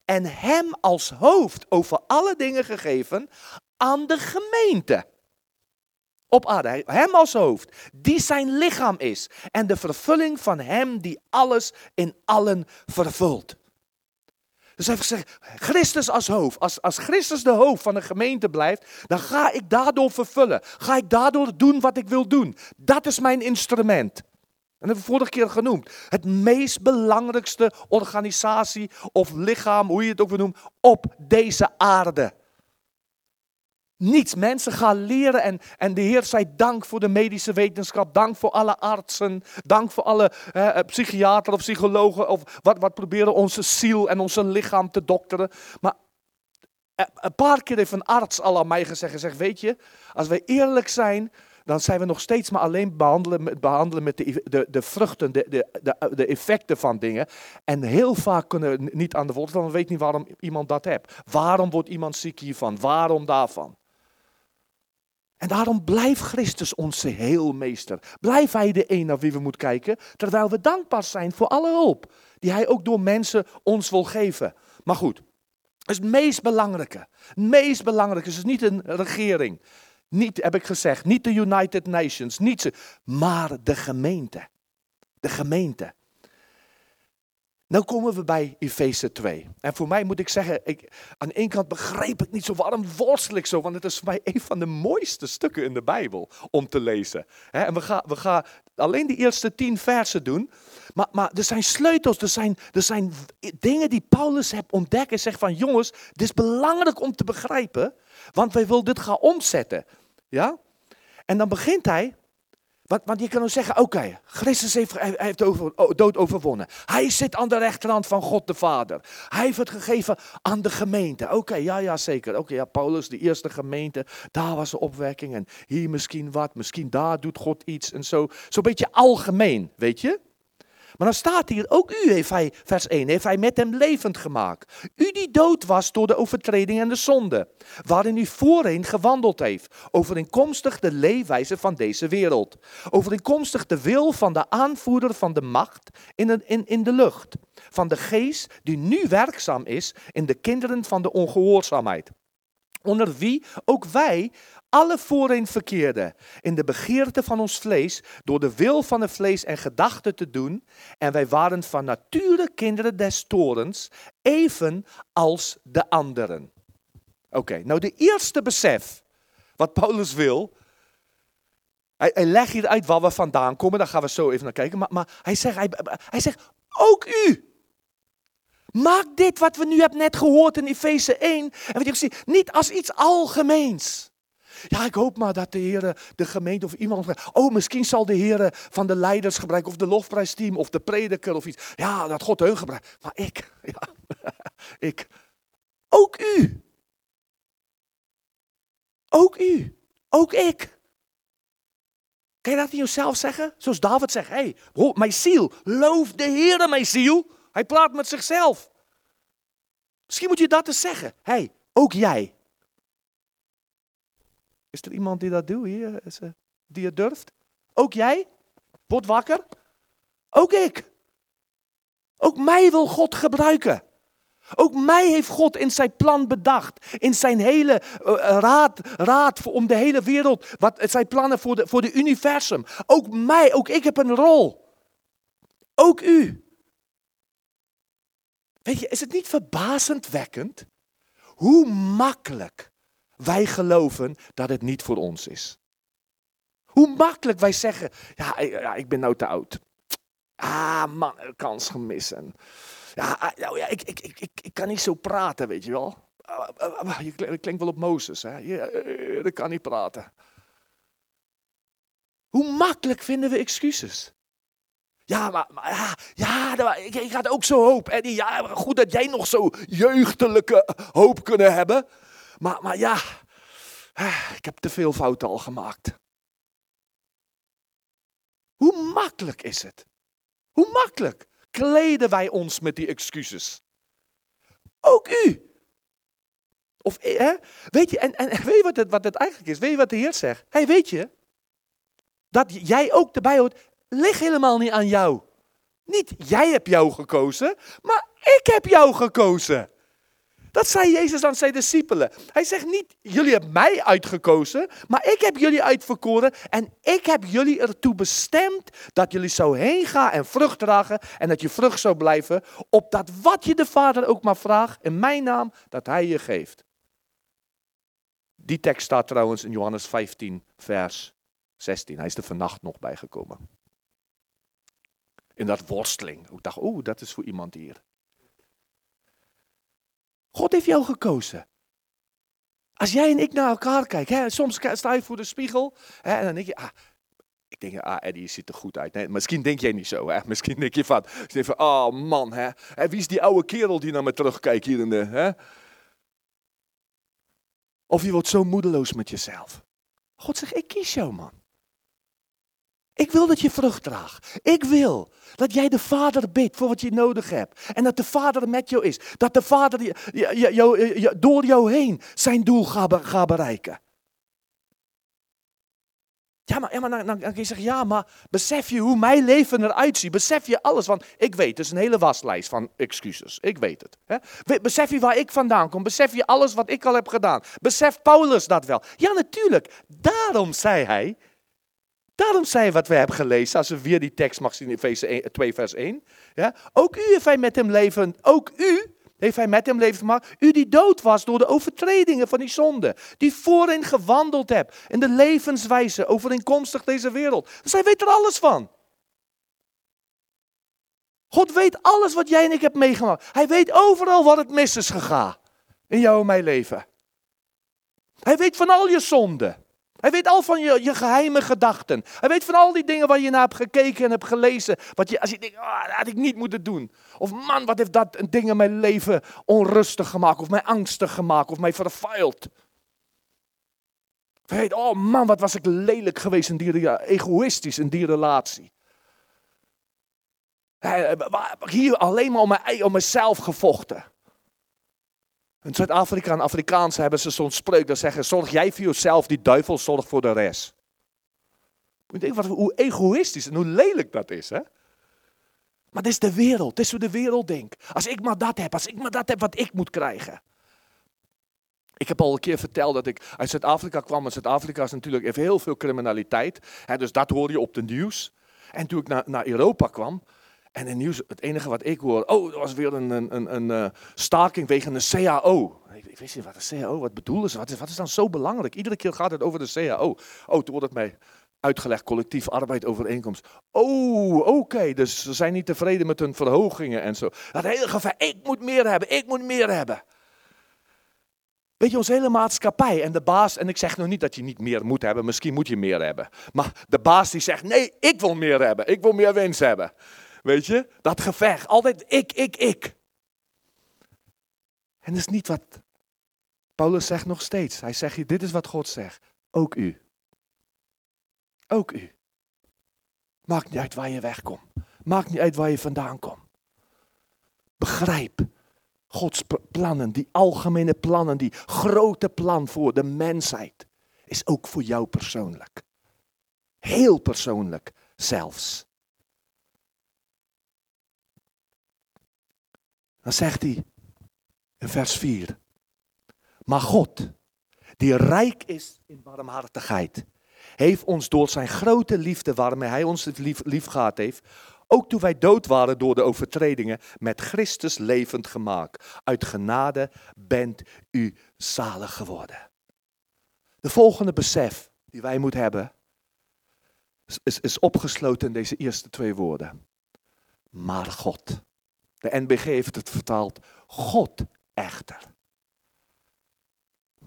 En hem als hoofd over alle dingen gegeven aan de gemeente op aarde. Hem als hoofd, die zijn lichaam is. En de vervulling van hem die alles in allen vervult. Dus hij heeft gezegd, Christus als hoofd. Als, als Christus de hoofd van een gemeente blijft, dan ga ik daardoor vervullen. Ga ik daardoor doen wat ik wil doen. Dat is mijn instrument. En dat hebben we vorige keer genoemd. Het meest belangrijkste organisatie of lichaam, hoe je het ook wil noemen, op deze aarde. Niets. Mensen gaan leren en, en de Heer zij dank voor de medische wetenschap. Dank voor alle artsen. Dank voor alle eh, of psychologen. Of wat, wat proberen onze ziel en onze lichaam te dokteren. Maar eh, een paar keer heeft een arts al aan mij gezegd. Zeg, weet je, als wij eerlijk zijn, dan zijn we nog steeds maar alleen behandelen, behandelen met de, de, de vruchten, de, de, de, effecten van dingen. En heel vaak kunnen we niet aan de wortel, want we weten niet waarom iemand dat heeft. Waarom wordt iemand ziek hiervan? Waarom daarvan? En daarom blijft Christus onze heelmeester. Blijf Hij de een naar wie we moeten kijken, terwijl we dankbaar zijn voor alle hulp die Hij ook door mensen ons wil geven. Maar goed, het is het meest belangrijke. Het meest belangrijke is niet een regering. Niet, heb ik gezegd, niet de United Nations, niet ze, maar de gemeente. De gemeente. Nou komen we bij Efeze 2. En voor mij moet ik zeggen, ik, aan de ene kant begreep ik niet zo, waarom worstel ik zo? Want het is voor mij een van de mooiste stukken in de Bijbel om te lezen. En we gaan, we gaan alleen die eerste tien versen doen. Maar, maar er zijn sleutels, er zijn, er zijn dingen die Paulus heeft ontdekt en zegt van jongens, dit is belangrijk om te begrijpen, want wij willen dit gaan omzetten. Ja? En dan begint hij want, want je kan ook zeggen, oké, Christus heeft, heeft over, dood overwonnen. Hij zit aan de rechterhand van God de Vader. Hij heeft het gegeven aan de gemeente. Oké, ja, ja, zeker. Oké, ja, Paulus, de eerste gemeente, daar was de opwekking. En hier misschien wat, misschien daar doet God iets en zo. Zo'n beetje algemeen, weet je. Maar dan staat hier, ook u heeft hij, vers 1, heeft hij met hem levend gemaakt. U die dood was door de overtreding en de zonde, waarin u voorheen gewandeld heeft, overeenkomstig de leefwijze van deze wereld. Overeenkomstig de wil van de aanvoerder van de macht in in, in de lucht. Van de geest die nu werkzaam is in de kinderen van de ongehoorzaamheid. Onder wie ook wij alle voorheen verkeerden in de begeerte van ons vlees, door de wil van het vlees en gedachten te doen. En wij waren van nature kinderen des torens, even als de anderen. Oké, nou de eerste besef wat Paulus wil. Hij, hij legt hier uit waar we vandaan komen, daar gaan we zo even naar kijken. Maar, maar hij, zegt, hij, hij zegt, ook u. Maak dit wat we nu hebben net gehoord in Efeze 1. En wat je ziet, niet als iets algemeens. Ja, ik hoop maar dat de Heer, de gemeente of iemand. Oh, misschien zal de Heer van de leiders gebruiken, of de lofprijsteam, of de prediker of iets. Ja, dat God hun gebruikt. Maar ik, [laughs] ja, [laughs] ik. Ook u. Ook u. Ook ik. Kan je dat in jezelf zeggen? Zoals David zegt: Hé, hey, mijn ziel, loof de Heer, mijn ziel. Hij praat met zichzelf. Misschien moet je dat eens zeggen. Hé, hey, ook jij. Is er iemand die dat doet hier? Die het durft? Ook jij? Word wakker? Ook ik. Ook mij wil God gebruiken. Ook mij heeft God in zijn plan bedacht. In zijn hele uh, raad, raad om de hele wereld. Wat zijn plannen voor de, voor de universum. Ook mij, ook ik heb een rol. Ook u. Weet je, is het niet verbazendwekkend hoe makkelijk wij geloven dat het niet voor ons is? Hoe makkelijk wij zeggen, ja, ja ik ben nou te oud. Ah, man, kans gemissen. Ja, nou ja ik, ik, ik, ik, kan niet zo praten, weet je wel. Ah, ah, ah, je klinkt wel op Mozes, hè. Je, dat kan niet praten. Hoe makkelijk vinden we excuses? Ja, maar, maar ja, ja ik, ik had ook zo hoop. En ja, goed dat jij nog zo jeugdelijke hoop kunnen hebben. Maar, maar ja, ik heb te veel fouten al gemaakt. Hoe makkelijk is het? Hoe makkelijk kleden wij ons met die excuses? Ook u. Of, hè? Weet je, en, en weet je wat het, wat het eigenlijk is? Weet je wat de Heer zegt? Hey, weet je, dat jij ook erbij hoort, ligt helemaal niet aan jou. Niet jij hebt jou gekozen, maar ik heb jou gekozen. Dat zei Jezus aan zijn discipelen. Hij zegt niet, jullie hebben mij uitgekozen, maar ik heb jullie uitverkoren en ik heb jullie ertoe bestemd dat jullie zo heen gaan en vrucht dragen en dat je vrucht zou blijven, opdat wat je de Vader ook maar vraagt in mijn naam, dat Hij je geeft. Die tekst staat trouwens in Johannes 15, vers 16. Hij is er vannacht nog bijgekomen in dat worsteling. Ik dacht, oh, dat is voor iemand hier. God heeft jou gekozen. Als jij en ik naar elkaar kijken, hè, soms sta je voor de spiegel hè, en dan denk je, ah, ik denk, ah, Eddie ziet er goed uit. Nee, misschien denk jij niet zo. [laughs] Misschien denk je van, van oh man, hè? wie is die oude kerel die naar me terugkijkt hier in de... Hè? Of je wordt zo moedeloos met jezelf. God zegt, ik kies jou man. Ik wil dat je vrucht draagt. Ik wil dat jij de Vader bidt voor wat je nodig hebt. En dat de Vader met jou is. Dat de Vader je, door jou heen zijn doel gaat, bereiken. Ja, maar, ja, maar dan, dan, kun je zeggen, ja, maar besef je hoe mijn leven eruit ziet? Besef je alles? Want ik weet, het is een hele waslijst van excuses. Ik weet het. Hè? Besef je waar ik vandaan kom? Besef je alles wat ik al heb gedaan? Besef Paulus dat wel? Ja, natuurlijk. Daarom zei hij, Daarom zei wat we hebben gelezen, als we weer die tekst mag zien in Efeze 2 vers 1. Ja, ook u heeft hij met hem leven, ook u heeft hij met hem leven gemaakt. U die dood was door de overtredingen van die zonde. Die voorin gewandeld hebt in de levenswijze overeenkomstig deze wereld. Hij weet er alles van. God weet alles wat jij en ik hebben meegemaakt. Hij weet overal wat het mis is gegaan. In jou en mijn leven. Hij weet van al je zonden. Hij weet al van je, je geheime gedachten. Hij weet van al die dingen waar je naar hebt gekeken en hebt gelezen. Wat je, als je denkt, oh, dat had ik niet moeten doen. Of man, wat heeft dat dingen mijn leven onrustig gemaakt. Of mij angstig gemaakt. Of mij vervuild. Weet, oh man, wat was ik lelijk geweest in die, egoïstisch in die relatie. Waar- Hier alleen maar om, mij, om mezelf gevochten. In Zuid-Afrika en Afrikaans hebben ze zo'n spreuk dat zeggen: Zorg jij voor jezelf, die duivel zorgt voor de rest. Moet je denken wat, hoe egoïstisch en hoe lelijk dat is, hè? Maar dit is de wereld, dit is hoe de wereld denkt. Als ik maar dat heb, als ik maar dat heb wat ik moet krijgen. Ik heb al een keer verteld dat ik uit Zuid-Afrika kwam. En Zuid-Afrika is natuurlijk heeft heel veel criminaliteit. Hè, dus dat hoor je op de nieuws. En toen ik naar, naar Europa kwam. En in nieuws, het enige wat ik hoor. Oh, er was weer een, een, een, een eh, staking wegen een CAO. Ik, ik wist niet wat een CAO, wat bedoelen ze? Wat is, wat is dan zo belangrijk? Iedere keer gaat het over de CAO. Oh, toen wordt het mij uitgelegd, collectief arbeidsovereenkomst. Oh, oké, dus ze zijn niet tevreden met hun verhogingen en zo. Dat hele gevecht, ik moet meer hebben, ik moet meer hebben. Weet je, onze hele maatschappij en de baas, en ik zeg nog niet dat je niet meer moet hebben, misschien moet je meer hebben. Maar de baas die zegt, nee, ik wil meer hebben, ik wil meer winst hebben. Weet je, dat gevecht, altijd ik, ik, ik. En dat is niet wat Paulus zegt nog steeds. Hij zegt dit is wat God zegt, ook u. Ook u. Maakt niet uit waar je wegkomt. Maakt niet uit waar je vandaan komt. Begrijp Gods plannen, die algemene plannen, die grote plan voor de mensheid, is ook voor jou persoonlijk. Heel persoonlijk zelfs. Dan zegt hij in vers 4. Maar God, die rijk is in barmhartigheid, heeft ons door zijn grote liefde waarmee hij ons lief, lief gehad heeft, ook toen wij dood waren door de overtredingen, met Christus levend gemaakt. Uit genade bent u zalig geworden. De volgende besef die wij moeten hebben, is, is, is opgesloten in deze eerste twee woorden. Maar God. De NBG heeft het vertaald, God echter.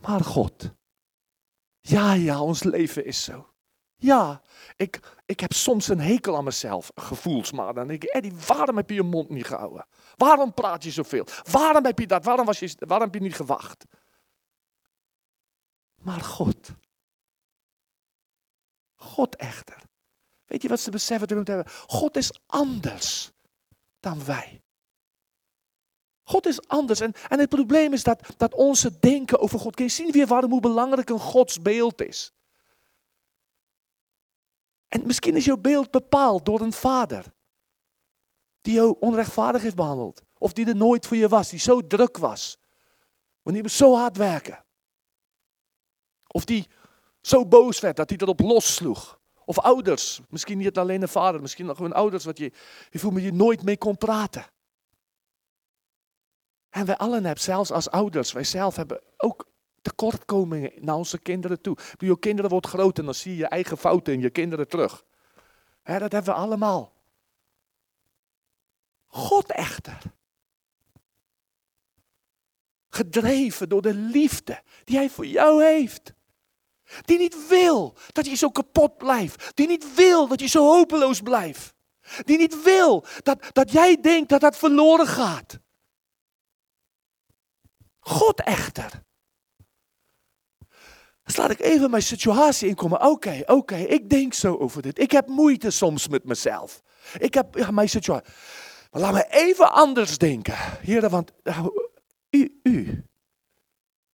Maar God. Ja, ja, ons leven is zo. Ja, ik, ik heb soms een hekel aan mezelf, gevoelsmaat. Dan denk ik, Eddie, waarom heb je je mond niet gehouden? Waarom praat je zoveel? Waarom heb je dat? Waarom, was je, waarom heb je niet gewacht? Maar God. God echter. Weet je wat ze beseffen moeten hebben? God is anders dan wij. God is anders. En, en het probleem is dat, dat onze denken over God. Kun je zien weer waarom hoe belangrijk een Gods beeld is? En misschien is jouw beeld bepaald door een vader. Die jou onrechtvaardig heeft behandeld. Of die er nooit voor je was. Die zo druk was. Die moest zo hard werken. Of die zo boos werd dat hij erop lossloeg. Of ouders. Misschien niet alleen een vader. Misschien nog gewoon ouders. Wat je, je voelt je nooit mee kon praten. En wij allen hebben, zelfs als ouders, wij zelf hebben ook tekortkomingen naar onze kinderen toe. Je kinderen wordt groot en dan zie je je eigen fouten in je kinderen terug. Dat hebben we allemaal. God echter. Gedreven door de liefde die hij voor jou heeft. Die niet wil dat je zo kapot blijft. Die niet wil dat je zo hopeloos blijft. Die niet wil dat, dat jij denkt dat dat verloren gaat. God echter. Dus laat ik even mijn situatie inkomen. Oké, oké, ik denk zo over dit. Ik heb moeite soms met mezelf. Ik heb ja, mijn situatie. Maar laat me even anders denken. Heren, want u, u,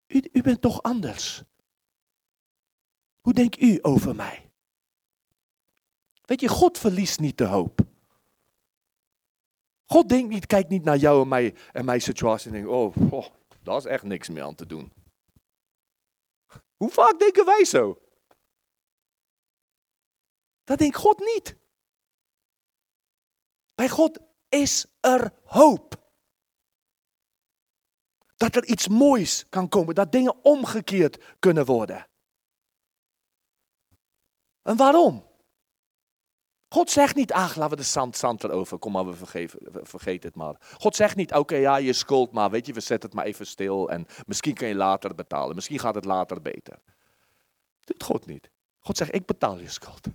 u, u bent toch anders. Hoe denkt u over mij? Weet je, God verliest niet de hoop. God denkt niet, kijkt niet naar jou en mij en mijn situatie en denkt, oh, oh daar is echt niks meer aan te doen. Hoe vaak denken wij zo? Dat denkt God niet. Bij God is er hoop. Dat er iets moois kan komen, dat dingen omgekeerd kunnen worden. En waarom? God zegt niet, ach, laten we de zand, zand erover, kom maar, we vergeven, vergeet het maar. God zegt niet, oké, ja, je schuld maar, weet je, we zetten het maar even stil en misschien kun je later betalen, misschien gaat het later beter. Dat doet God niet. God zegt, ik betaal je schuld.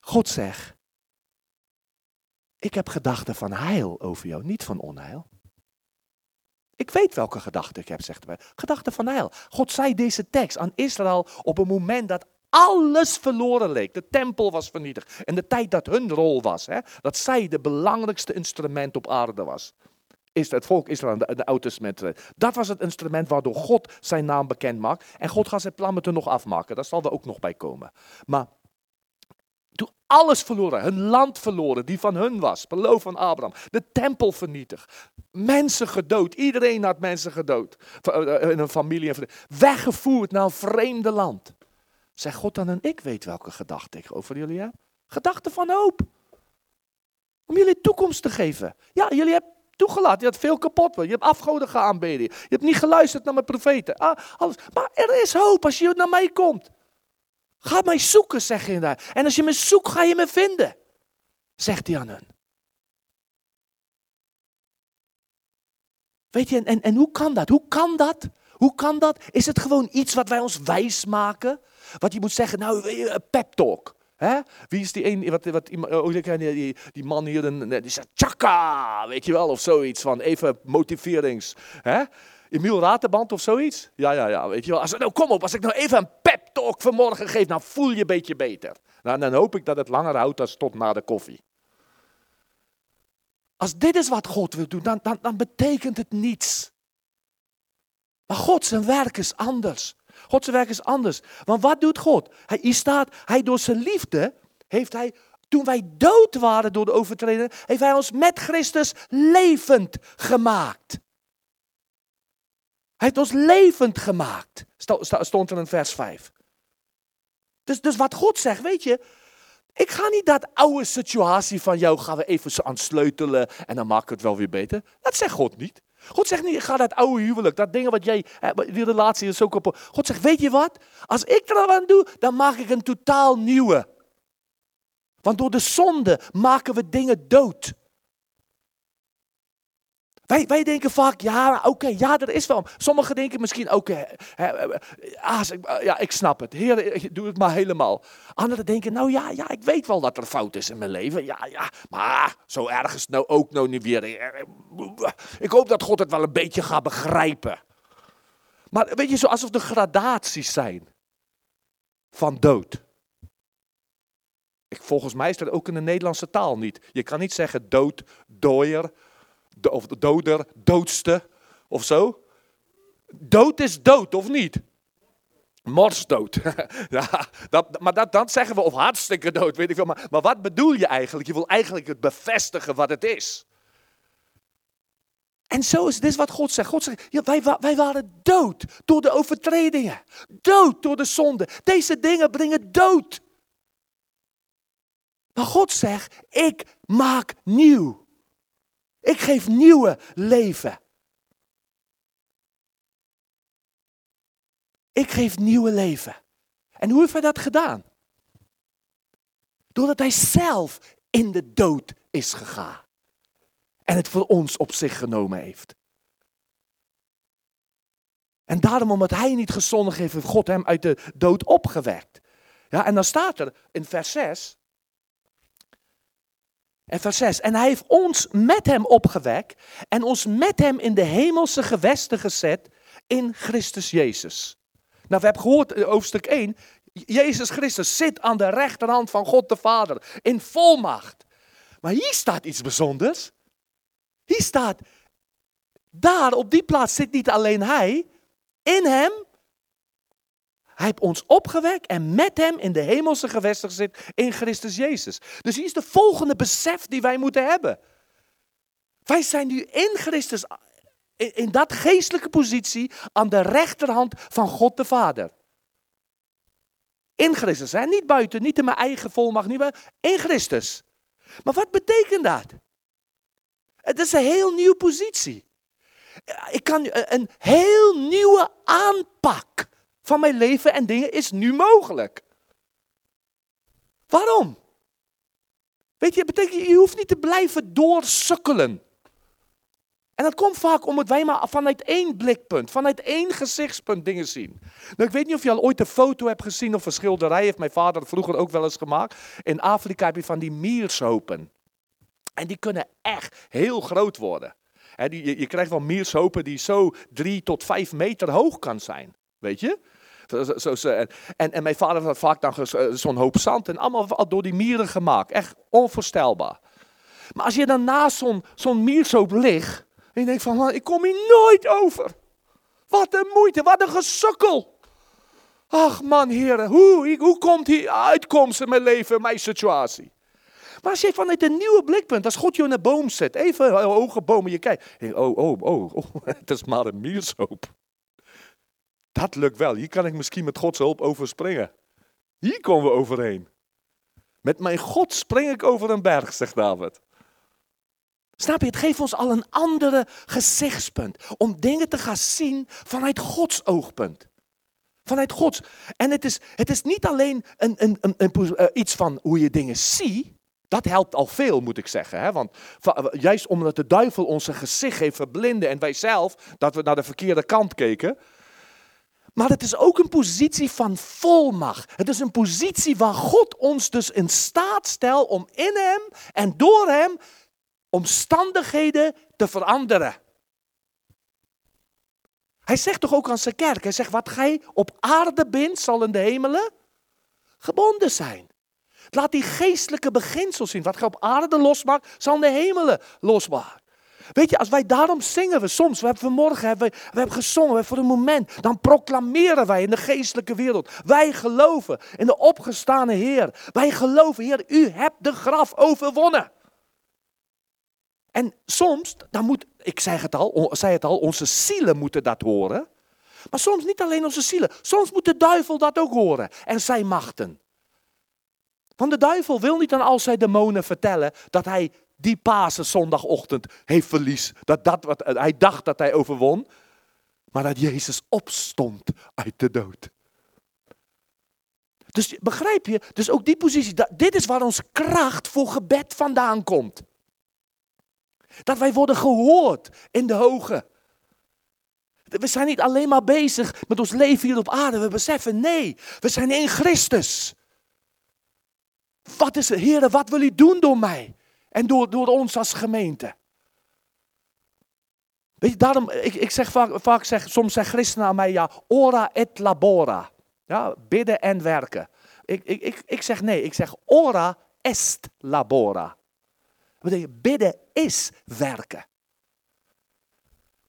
God zegt, ik heb gedachten van heil over jou, niet van onheil. Ik weet welke gedachten ik heb, zegt hij. Gedachten van heil. God zei deze tekst aan Israël op een moment dat alles verloren leek. De tempel was vernietigd. En de tijd dat hun rol was. Hè, dat zij de belangrijkste instrument op aarde was. Is het volk Israël, de, de Oude Testament. Dat was het instrument waardoor God zijn naam bekend maakt. En God gaat zijn plan met nog afmaken. Daar zal er ook nog bij komen. Maar toen alles verloren, hun land verloren, die van hun was, beloof van Abraham, de tempel vernietigd, mensen gedood, iedereen had mensen gedood, eh, in een familie, weggevoerd naar een vreemde land. Zeg God dan en ik weet welke gedachten ik over jullie heb. Gedachten van hoop. Om jullie toekomst te geven. Ja, jullie hebben toegelaten. Je had veel kapot. Je hebt afgoden geaanbeden. Je hebt niet geluisterd naar mijn profeten. Ah. Maar er is hoop als je naar mij komt. Ga mij zoeken, zeg je daar. En als je me zoekt, ga je me vinden. Zegt hij aan hen. Weet je, en, en hoe kan dat? Hoe kan dat? Hoe kan dat? Is het gewoon iets wat wij ons wijs maken? Wat je moet zeggen, nou, een pep talk. Hè? Wie is die een, wat, wat, oh, die, die man hier, die zegt tjaka, weet je wel, of zoiets van even motiverings. Hè? Emiel Raterband of zoiets? Ja, ja, ja, weet je wel. Als, nou, kom op, als ik nou even een pep talk vanmorgen geef, dan voel je een beetje beter. Nou, dan hoop ik dat het langer houdt dan tot na de koffie. Als dit is wat God wil doen, dan, dan, dan betekent het niets. Maar God zijn werk is anders. God zijn werk is anders. Want wat doet God? Hij staat, hij door zijn liefde heeft hij, toen wij dood waren door de overtreding, heeft hij ons met Christus levend gemaakt. Hij heeft ons levend gemaakt, stond er in vers 5. Dus, dus wat God zegt, weet je, ik ga niet dat oude situatie van jou gaan we even aan sleutelen en dan maak ik het wel weer beter. Dat zegt God niet. God zegt niet, ga dat oude huwelijk, dat ding wat jij, die relatie is zo kapot. God zegt, weet je wat? Als ik er aan doe, dan maak ik een totaal nieuwe. Want door de zonde maken we dingen dood. Wij, wij denken vaak, ja, oké, ja, er is wel. Sommigen denken misschien, oké, ah, ja, ik snap het. Heer, doe het maar helemaal. Anderen denken, nou ja, ja, ik weet wel dat er fout is in mijn leven. Ja, ja, maar zo erg is het nou ook nou niet weer. Ik hoop dat God het wel een beetje gaat begrijpen. Maar weet je, alsof er gradaties zijn van dood. Ik, volgens mij is dat ook in de Nederlandse taal niet. Je kan niet zeggen dood, dooier, of de doder, doodste of zo. Dood is dood, of niet? Morsdood. [laughs] ja, dat, maar dat, zeggen we, of hartstikke dood, weet ik veel. Maar, maar wat bedoel je eigenlijk? Je wil eigenlijk het bevestigen wat het is. En zo is dit wat God zegt. God zegt, ja, wij, wij waren dood door de overtredingen. Dood door de zonde. Deze dingen brengen dood. Maar God zegt, ik maak nieuw. Ik geef nieuwe leven. Ik geef nieuwe leven. En hoe heeft hij dat gedaan? Doordat hij zelf in de dood is gegaan. En het voor ons op zich genomen heeft. En daarom, omdat hij niet gezondig heeft, heeft God hem uit de dood opgewekt. Ja, en dan staat er in vers 6. En vers 6. En hij heeft ons met hem opgewekt en ons met hem in de hemelse gewesten gezet in Christus Jezus. Nou, we hebben gehoord in hoofdstuk 1, Jezus Christus zit aan de rechterhand van God de Vader in volmacht. Maar hier staat iets bijzonders. Hier staat, daar op die plaats zit niet alleen hij, in hem hij heeft ons opgewekt en met hem in de hemelse gewesten gezet in Christus Jezus. Dus hier is de volgende besef die wij moeten hebben. Wij zijn nu in Christus, in, dat geestelijke positie, aan de rechterhand van God de Vader. In Christus, hè? niet buiten, niet in mijn eigen volmacht, niet in Christus. Maar wat betekent dat? Het is een heel nieuwe positie. Ik kan een heel nieuwe aanpak van mijn leven en dingen is nu mogelijk. Waarom? Weet je, betekent, je hoeft niet te blijven doorsukkelen. En dat komt vaak omdat wij maar vanuit één blikpunt, vanuit één gezichtspunt dingen zien. Nou, ik weet niet of je al ooit een foto hebt gezien of een schilderij, heeft mijn vader vroeger ook wel eens gemaakt. In Afrika heb je van die miershopen. En die kunnen echt heel groot worden. Je, je krijgt wel miershopen die zo drie tot vijf meter hoog kan zijn. Weet je? Zo- zo- en, en, mijn vader had vaak dan eh, zo'n hoop zand en allemaal al door die mieren gemaakt. Echt onvoorstelbaar. Maar als je dan naast zo'n zo'n miershoop ligt en je denkt van, "Man, ik kom hier nooit over. Wat een moeite, wat een gesukkel. Ach man, heren, hoe, hoe komt hier uitkomst in mijn leven, mijn situatie? Maar als je vanuit een nieuwe blikpunt, als God je in een boom zet, even een hoge boom en je kijkt. Oh, oh, oh, oh, [laughs] het is maar een miershoop. Dat lukt wel. Hier kan ik misschien met Gods hulp overspringen. Hier komen we overheen. Met mijn God spring ik over een berg, zegt David. Snap je? Het geeft ons al een andere gezichtspunt. Om dingen te gaan zien vanuit Gods oogpunt. Vanuit Gods. En het is, het is niet alleen eh, iets van hoe je dingen ziet. Dat helpt al veel, moet ik zeggen. Hè? Want va- juist omdat de duivel onze gezicht heeft verblinden en wij zelf, dat we naar de verkeerde kant keken. Maar het is ook een positie van volmacht. Het is een positie waar God ons dus in staat stelt om in Hem en door Hem omstandigheden te veranderen. Hij zegt toch ook aan zijn kerk, hij zegt wat gij op aarde bindt zal in de hemelen gebonden zijn. Laat die geestelijke beginsels zien. Wat gij op aarde losmaakt, zal in de hemelen losmaken. Weet je, als wij daarom zingen we soms, we hebben vanmorgen hebben we, hebben gezongen, we hebben voor een moment, dan proclameren wij in de geestelijke wereld. Wij geloven in de opgestane Heer. Wij geloven, Heer, u hebt de graf overwonnen. En soms, dan moet, ik zeg het al, zei het al, onze zielen moeten dat horen. Maar soms niet alleen onze zielen, soms moet de duivel dat ook horen en zijn machten. Want de duivel wil niet aan al zijn demonen vertellen dat hij die Pasen zondagochtend heeft verlies. Dat dat wat hij dacht dat hij overwon. Maar dat Jezus opstond uit de dood. Dus begrijp je? Dus ook die positie. dat- dit is waar onze kracht voor gebed vandaan komt. Dat wij worden gehoord in de hoge. We zijn niet alleen maar bezig met ons leven hier op aarde. We beseffen, nee, we zijn in Christus. Wat is Heer, wat wil u doen door mij? En door, door ons als gemeente. Weet je, daarom, ik, ik zeg vaak, vaak zeg, soms zeggen christenen aan mij, ja, ora et labora. Ja, bidden en werken. Ik, ik, ik, ik zeg nee, ik zeg ora est labora. Betekent, bidden is werken.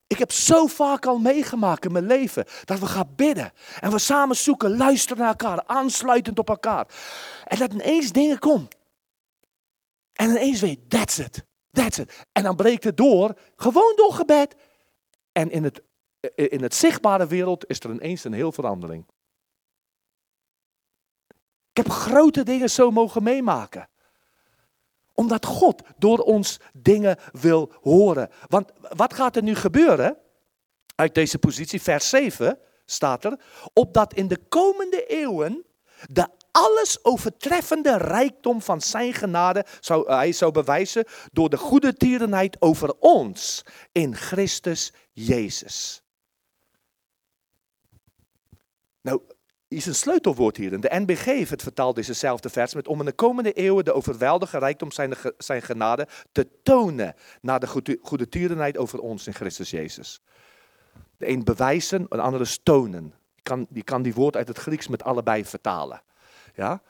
Ik heb zo vaak al meegemaakt in mijn leven dat we gaan bidden. En we samen zoeken, luisteren naar elkaar, aansluitend op elkaar. En dat ineens dingen komen. En ineens weet je, that's it, that's it. En dan breekt het door, gewoon door gebed. En in het, in het zichtbare wereld is er ineens een heel verandering. Ik heb grote dingen zo mogen meemaken omdat God door ons dingen wil horen. Want wat gaat er nu gebeuren? Uit deze positie, vers 7 staat er. Opdat in de komende eeuwen de alles overtreffende rijkdom van zijn genade zou, hij zou bewijzen door de goede tierenheid over ons in Christus Jezus. Nou, is een sleutelwoord hier. De NBG heeft het vertaald, dezezelfde vers, met om in de komende eeuwen de overweldige rijkdom zijn, zijn genade te tonen naar de goede, tierenheid over ons in Christus Jezus. De een bewijzen, een andere tonen. Je kan, je kan die woord uit het Grieks met allebei vertalen. Ja?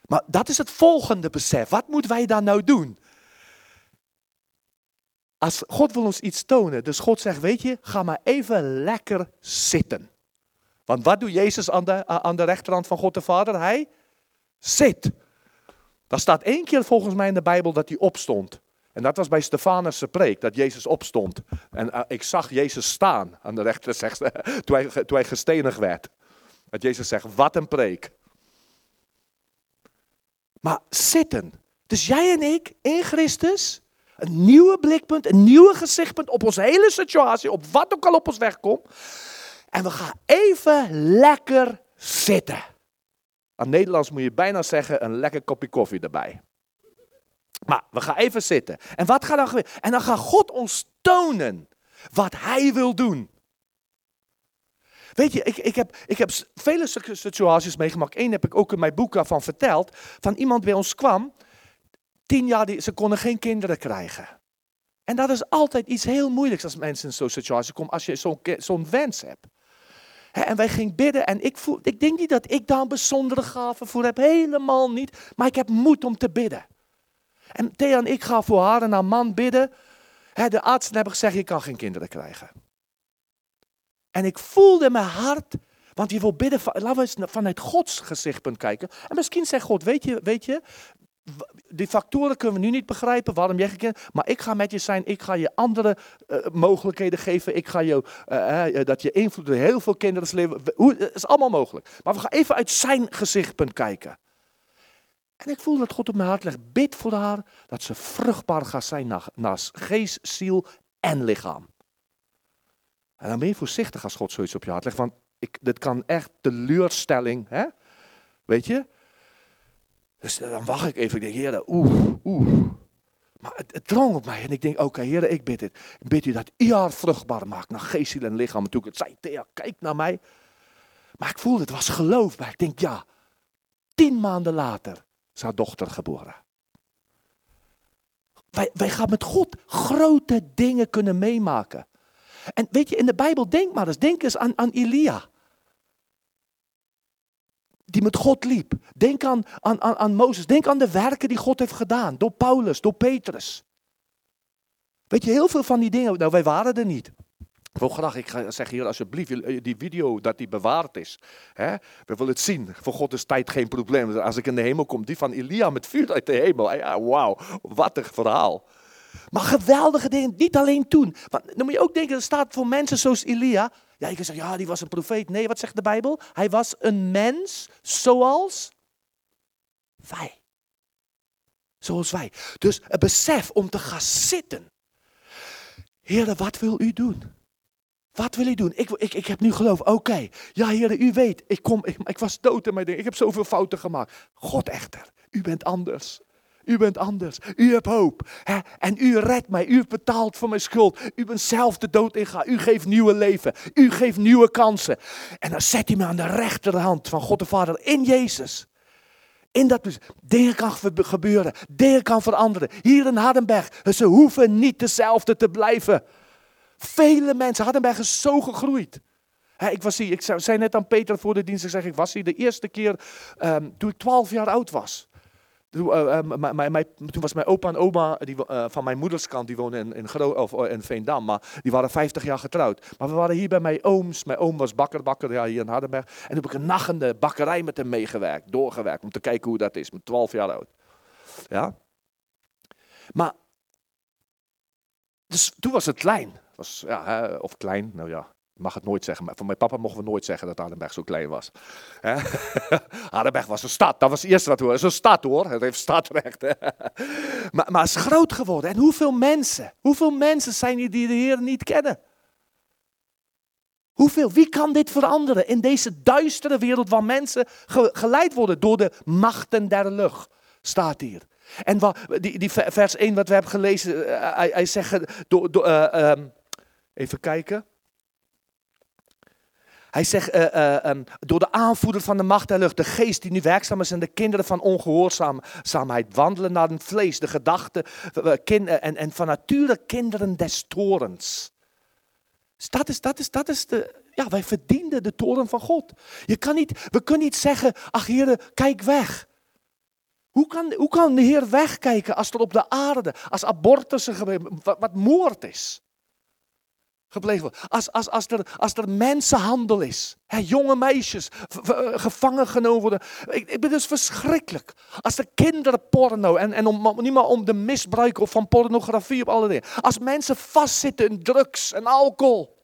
Maar dat is het volgende besef. Wat moeten wij dan nou doen? Als God wil ons iets tonen, dus God zegt, weet je, ga maar even lekker zitten. Want wat doet Jezus aan de, aan de rechterhand van God de Vader? Hij zit. Daar staat één keer volgens mij in de Bijbel dat hij opstond. En dat was bij Stefanus' preek, dat Jezus opstond. En eh, ik zag Jezus staan aan de rechter, [laughs] toen, hij, toen hij gestenigd werd. Dat Jezus zegt, wat een preek. Maar zitten. Dus jij en ik in Christus, een nieuwe blikpunt, een nieuwe gezichtpunt op onze hele situatie, op wat ook al op ons weg komt. En we gaan even lekker zitten. Aan Nederlands moet je bijna zeggen een lekker kopje koffie erbij. Maar we gaan even zitten. En wat gaat dan gebeuren? En dan gaat God ons tonen wat Hij wil doen. Weet je, ik, ik, heb, ik heb vele situ- situaties meegemaakt. Eén heb ik ook in mijn boek daarvan verteld. Van iemand bij ons kwam. Tien jaar, die, ze konden geen kinderen krijgen. En dat is altijd iets heel moeilijks als mensen in zo'n situatie komen, als je zo'n wens hebt. En wij gingen bidden en ik, voel, ik denk niet dat ik daar een bijzondere gave voor heb, helemaal niet. Maar ik heb moed om te bidden. En Thea en ik gaan voor haar en haar man bidden. De artsen hebben gezegd, je kan geen kinderen krijgen. En ik voelde mijn hart, want je wil bidden, laten we eens vanuit Gods gezichtpunt kijken. En misschien zegt God, weet je, weet je, die factoren kunnen we nu niet begrijpen, waarom jij geen kind, maar ik ga met je zijn, ik ga je andere eh, mogelijkheden geven, ik ga je, eh, eh, dat je invloed op heel veel kinderen leven, hoe, het is allemaal mogelijk. Maar we gaan even uit zijn gezichtpunt kijken. En ik voel dat God op mijn hart legt, bid voor haar, dat ze vruchtbaar gaat zijn naar, naar geest, ziel en lichaam. En dan ben je voorzichtig als God zoiets op je hart legt, want ik, dit kan echt teleurstelling, hè? weet je? Dus dan wacht ik even, ik denk, oeh, oeh. Maar het, het drong op mij en ik denk, oké, Heer, ik bid dit. Ik bid u dat u haar vruchtbaar maakt naar geest, en lichaam. Ik het zei, Thea, kijk naar mij. Maar ik voelde, het was geloof bij. Ik denk, ja, tien maanden later is haar dochter geboren. Wij, wij gaan met God grote dingen kunnen meemaken. En weet je, in de Bijbel, denk maar eens, denk eens aan, aan Elia. Die met God liep. Denk aan, aan, aan, aan Mozes. Denk aan de werken die God heeft gedaan. Door Paulus, door Petrus. Weet je, heel veel van die dingen. Nou, wij waren er niet. Ik wil graag, ik zeggen hier alsjeblieft, eh, die video dat die bewaard is. Hè? We willen het zien. Voor God is tijd geen probleem. Als ik in de hemel kom, die van Elia met vuur uit de hemel. Ja, wauw, wat een verhaal. Maar geweldige dingen, niet alleen toen. Want dan moet je ook denken, er staat voor mensen zoals Elia. Ja, je kan zeggen, ja, die was een profeet. Nee, wat zegt de Bijbel? Hij was een mens zoals wij. Zoals wij. Dus het besef om te gaan zitten. Heer, wat wil u doen? Wat wil u doen? Ik, ik, ik heb nu geloof. Oké. Ja, Heer, u weet. Ik, kom, ik, ik was dood in mijn ding. Ik heb zoveel fouten gemaakt. God echter, u bent anders. U bent anders. U hebt hoop. Hè? En u redt mij. U heeft betaald voor mijn schuld. U bent zelf de dood ingegaan. U geeft nieuwe leven. U geeft nieuwe kansen. En dan zet hij me aan de rechterhand van God de Vader in Jezus. In dat dus dingen kan gebe- gebeuren. Dingen kan veranderen. Hier in Hardenberg. Ze hoeven niet dezelfde te blijven. Vele mensen. Hardenberg is zo gegroeid. Ik, was hier, ik zei zei net aan Peter voor de dienst. Ik, zeg, ik was hier de eerste keer ehm, toen ik 12 jaar oud was. Toen, eh, eh, toen was mijn opa en oma die, eh, van mijn moeders kant, die woonden in, in, of, eh, in Veendam, maar die waren 50 jaar getrouwd. Maar we waren hier bij mijn ooms. Mijn oom was bakker, bakker hier in Hardenberg. En toen heb ik een nacht in de bakkerij met hem meegewerkt, doorgewerkt, om te kijken hoe dat is, met 12 jaar oud. Ja. Maar, dus toen was het klein. Was, ja, of klein, nou ja, mag het nooit zeggen. Maar van mijn papa mochten we nooit zeggen dat Hardenberg zo klein was. Hardenberg [laughs] was een stad, dat was het eerste wat we een stad hoor, het heeft stadrecht. [laughs] maar, maar het is groot geworden. En hoeveel mensen, hoeveel mensen zijn hier die de Heer niet kennen? Hoeveel? Wie kan dit veranderen in deze duistere wereld waar mensen ge- geleid worden door de machten der lucht? Staat hier. En wa- die, die ve- vers 1 wat we hebben gelezen, eh, hij, hij zegt, eh, door, door, eh, ehm, even kijken. Hij zegt, eh, eh, ehm, door de aanvoerder van de macht der lucht, de geest die nu werkzaam is en de kinderen van ongehoorzaamheid wandelen naar het vlees, de gedachten eh, en, en van nature kinderen des torens. Dus dat is, dat is, dat is de, ja, wij verdienden de toren van God. Je kan niet, we kunnen niet zeggen, ach heren, kijk weg. Hoe kan, hoe kan de Heer wegkijken als er op de aarde, als abortussen gebeuren, wat moord is? Gepleegd. Als, als, als, er, als mensenhandel is, hè, jonge meisjes eh, gevangen genomen worden. Ik, ik ben dus verschrikkelijk. Als er kinderporno, en, en niet maar om de misbruik of van pornografie op alle dingen. Als mensen vastzitten in drugs en alcohol.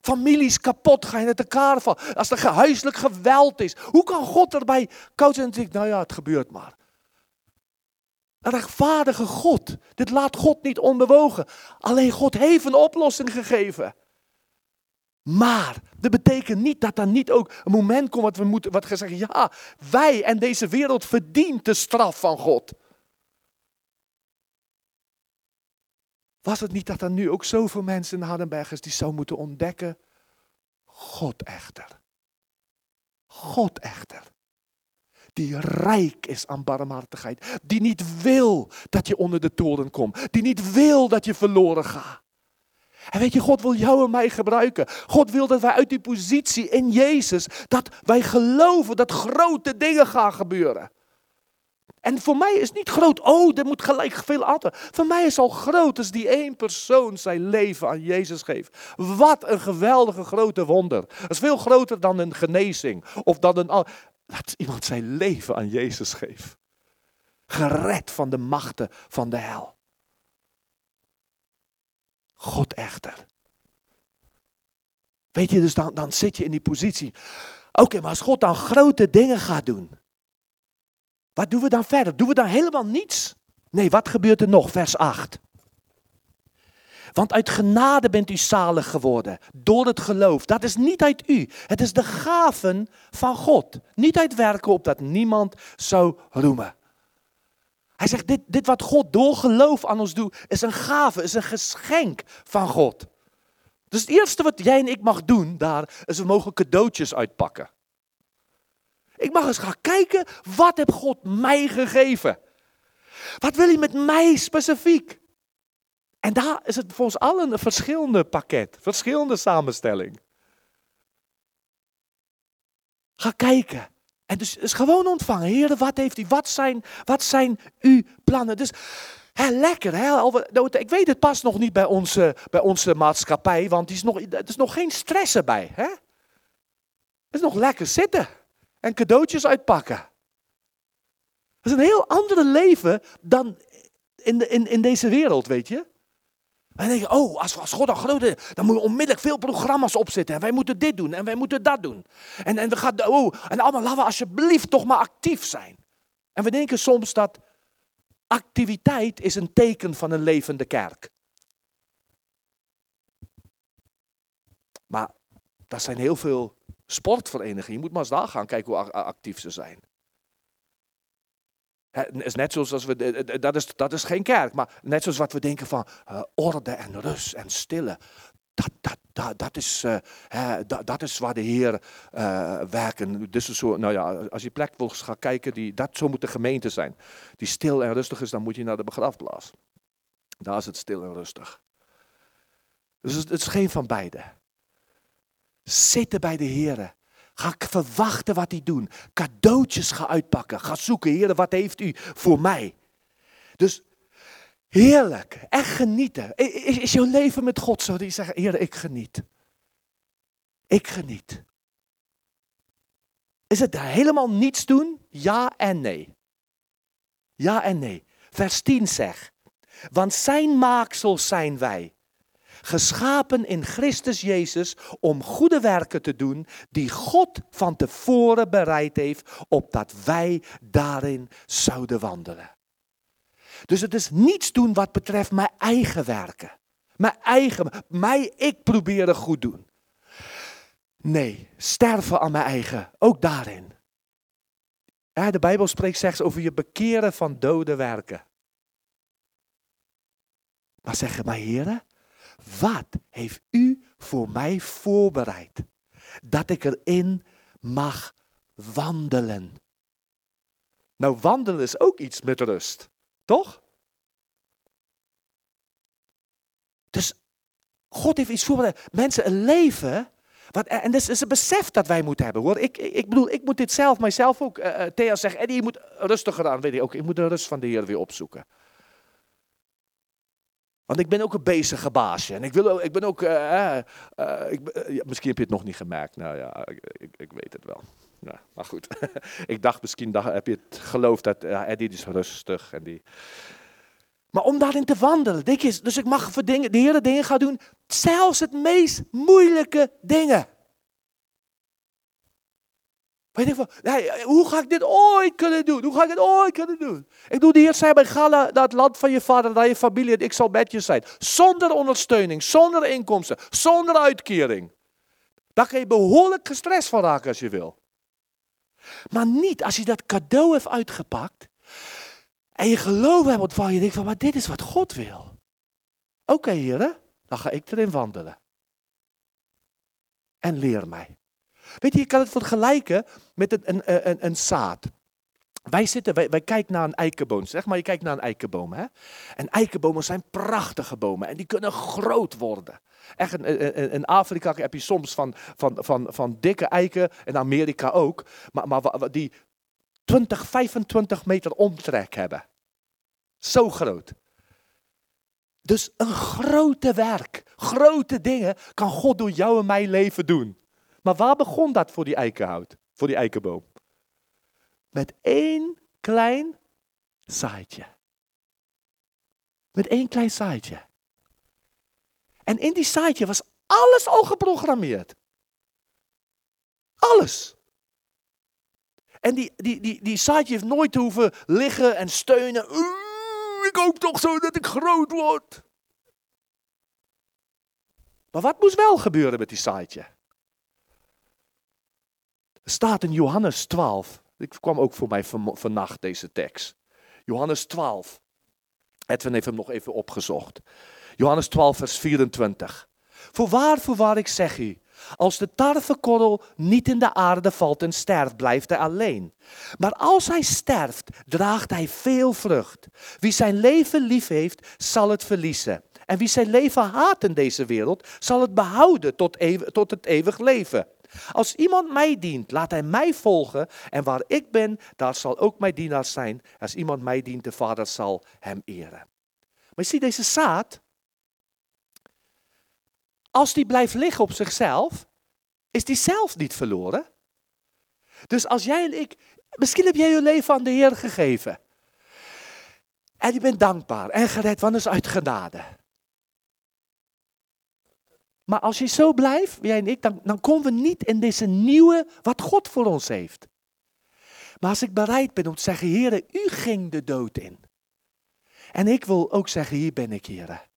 Families kapot gaan uit elkaar vallen. Als er huiselijk geweld is. Hoe kan God erbij koud zijn en denkt, nou ja, het gebeurt maar. Een rechtvaardige God. Dit laat God niet onbewogen. Alleen God heeft een oplossing gegeven. Maar dat betekent niet dat er niet ook een moment komt wat we moeten, wat zeggen, ja, wij en deze wereld verdient de straf van God. Was het niet dat er nu ook zoveel mensen in Hardenberg is die zou moeten ontdekken? God echter. God echter. Die rijk is aan barmhartigheid. Die niet wil dat je onder de toren komt. Die niet wil dat je verloren gaat. En weet je, God wil jou en mij gebruiken. God wil dat wij uit die positie in Jezus, dat wij geloven dat grote dingen gaan gebeuren. En voor mij is niet groot, oh, er moet gelijk veel ander. Voor mij is al groot als die één persoon zijn leven aan Jezus geeft. Wat een geweldige grote wonder. Dat is veel groter dan een genezing. Of dan een. Dat iemand zijn leven aan Jezus geeft. Gered van de machten van de hel. God echter. Weet je, dus dan, dan zit je in die positie. Oké, maar als God dan grote dingen gaat doen. Wat doen we dan verder? Doen we dan helemaal niets? Nee, wat gebeurt er nog? Vers 8. Want uit genade bent u zalig geworden. Door het geloof. Dat is niet uit u. Het is de gaven van God. Niet uit werken op dat niemand zou roemen. Hij zegt, dit, dit wat God door geloof aan ons doet, is een gave, is een geschenk van God. Dus het eerste wat jij en ik mag doen daar, is we mogen cadeautjes uitpakken. Ik mag eens gaan kijken, wat heb God mij gegeven? Wat wil hij met mij specifiek? En daar is het voor ons allen een verschillende pakket, verschillende samenstelling. Ga kijken. En dus, is gewoon ontvangen. Heer, wat heeft u? Wat zijn, wat zijn uw plannen? Dus hè, lekker. Hè? Ik weet het past nog niet bij onze, bij onze maatschappij, want is, nog, er is nog geen stress erbij. Hè? Het is nog lekker zitten en cadeautjes uitpakken. Dat is een heel ander leven dan in, de, in, in deze wereld, weet je. En dan denk je, oh, als, God dan groot is, dan moet je onmiddellijk veel programma's opzetten. En wij moeten dit doen en wij moeten dat doen. En, en we gaan, oh, en allemaal laten we alsjeblieft toch maar actief zijn. En we denken soms dat activiteit is een teken van een levende kerk. Maar dat zijn heel veel sportverenigingen. Je moet maar eens daar gaan kijken hoe actief ze zijn. Is net zoals dat is, dat is geen kerk, maar net zoals wat we denken van uh, orde en rust en stille. Dat, dat, dat, is, uh, dat, dat is waar de Heer uh, werken. Dus zo, nou ja, als je plek wil gaan kijken, die, dat, zo moet de gemeente zijn. Die stil en rustig is, dan moet je naar de begrafplaats. Daar is het stil en rustig. Dus het, het is geen van beide. Zitten bij de Heer. Ga verwachten wat hij doet. Cadeautjes ga uitpakken. Ga zoeken, Heer, wat heeft u voor mij? Dus heerlijk, echt genieten. Is, is jouw leven met God zo je zegt, Heer, ik geniet. Ik geniet. Is het helemaal niets doen? Ja en nee. Ja en nee. Vers 10 zegt, want zijn maaksel zijn wij geschapen in Christus Jezus om goede werken te doen die God van tevoren bereid heeft, opdat wij daarin zouden wandelen. Dus het is niets doen wat betreft mijn eigen werken. Mijn eigen, mij, ik proberen goed doen. Nee, sterven aan mijn eigen, ook daarin. De Bijbel spreekt slechts over je bekeren van dode werken. Maar zeggen, maar heren, wat heeft u voor mij voorbereid? Dat ik erin mag wandelen. Nou, wandelen is ook iets met rust, toch? Dus God heeft iets voorbereid. Mensen, een leven. Wat, en dat is een besef dat wij moeten hebben hoor. Ik, ik, bedoel, ik moet dit zelf, mijzelf ook. Uh, Thea zegt, Eddie, je moet rustiger aan. Weet je ook, ik moet de rust van de Heer weer opzoeken. Want ik ben ook een bezige baasje. En ik, wil, ik ben ook. Uh, uh, ik, ja, misschien heb je het nog niet gemerkt. Nou ja, ik, ik, ik weet het wel. Ja, maar goed. [laughs] ik dacht misschien dacht, heb je het geloofd dat Eddie is rustig. En die... Maar om daarin te wandelen. Denk je, dus ik mag voor dingen, de hele dingen gaan doen. Zelfs het meest moeilijke dingen. Weet ik van, hoe ga ik dit ooit kunnen doen? Hoe ga ik dit ooit kunnen doen? Ik doe de Heer zei ga naar het land van je vader, naar je familie en ik zal met je zijn. Zonder ondersteuning, zonder inkomsten, zonder uitkering. Daar kan je behoorlijk gestrest van raken als je wil. Maar niet als je dat cadeau heeft uitgepakt en je geloof hebt ontvangen. Je denkt van, maar dit is wat God wil. Oké okay, Heer, dan ga ik erin wandelen. En leer mij. Weet je, je kan het vergelijken met een, een, een, een zaad. wij, zitten, wij, kijken naar een eikenboom. Zeg maar, je kijkt naar een eikenboom. Hè? En eikenbomen zijn prachtige bomen en die kunnen groot worden. Echt, in, in, Afrika heb je soms van, van, van, van dikke eiken, in Amerika ook, maar, maar die 20, 25 meter omtrek hebben. Zo groot. Dus een grote werk, grote dingen kan God door jou en mijn leven doen. Maar waar begon dat voor die eikenhout, voor die eikenboom? Met één klein zaadje. Met één klein zaadje. En in die zaadje was alles al geprogrammeerd. Alles. En die, die, die, die zaadje heeft nooit hoeven liggen en steunen. Ik hoop toch zo dat ik groot word. Maar wat moest wel gebeuren met die zaadje? Staat in Johannes 12. Ik kwam ook voor mij van, vannacht deze tekst. Johannes 12. Edwin heeft hem nog even opgezocht. Johannes 12, vers 24. Voorwaar, voorwaar, ik zeg u. Als de tarwekorrel niet in de aarde valt en sterft, blijft hij alleen. Maar als hij sterft, draagt hij veel vrucht. Wie zijn leven lief heeft, zal het verliezen. En wie zijn leven haat in deze wereld, zal het behouden tot, tot het eeuwig leven. Als iemand mij dient, laat hij mij volgen. En waar ik ben, daar zal ook mijn dienaar zijn. Als iemand mij dient, de Vader zal hem eren. Maar je ziet deze zaad, als die blijft liggen op zichzelf, is die zelf niet verloren. Dus als jij en ik, misschien heb jij je leven aan de Heer gegeven. En je bent dankbaar en gered, want is uit genade. Maar als je zo blijft, jij en ik, dan, dan komen we niet in deze nieuwe, wat God voor ons heeft. Maar als ik bereid ben om te zeggen, Heer, u ging de dood in. En ik wil ook zeggen, hier ben ik, Heer.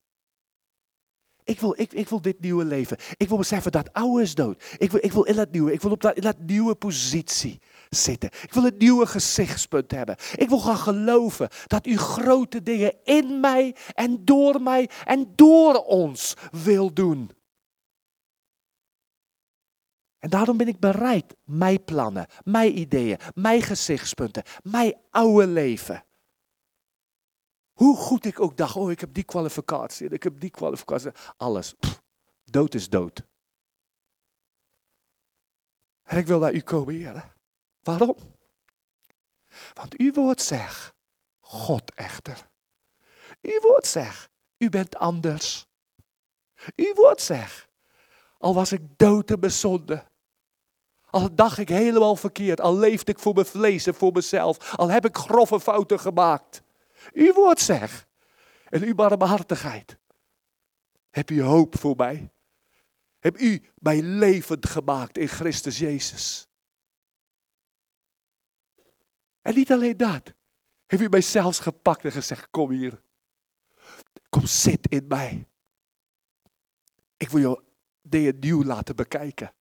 Ik wil, ik, ik wil dit nieuwe leven. Ik wil beseffen dat oude is dood. Ik wil, ik wil in dat nieuwe. Ik wil op dat, dat nieuwe positie zitten. Ik wil het nieuwe gezichtspunt hebben. Ik wil gaan geloven dat u grote dingen in mij en door mij en door ons wil doen. En daarom ben ik bereid mijn plannen, mijn ideeën, mijn gezichtspunten, mijn oude leven. Hoe goed ik ook dacht, oh ik heb die kwalificatie ik heb die kwalificatie. Alles. Dood is dood. En ik wil naar u komen, Heer. Waarom? Want uw woord zegt, God echter. Uw woord zegt, u bent anders. Uw woord zegt, al was ik dood en bezonde. Al dacht ik helemaal verkeerd. Al leefde ik voor mijn vlees en voor mezelf. Al heb ik grove fouten gemaakt. Uw woord zegt. En uw barmhartigheid. Heb u hoop voor mij? Heb u mij levend gemaakt in Christus Jezus? En niet alleen dat. Heb u mij zelfs gepakt en gezegd, kom hier. Kom zit in mij. Ik wil jou dingen nieuw laten bekijken.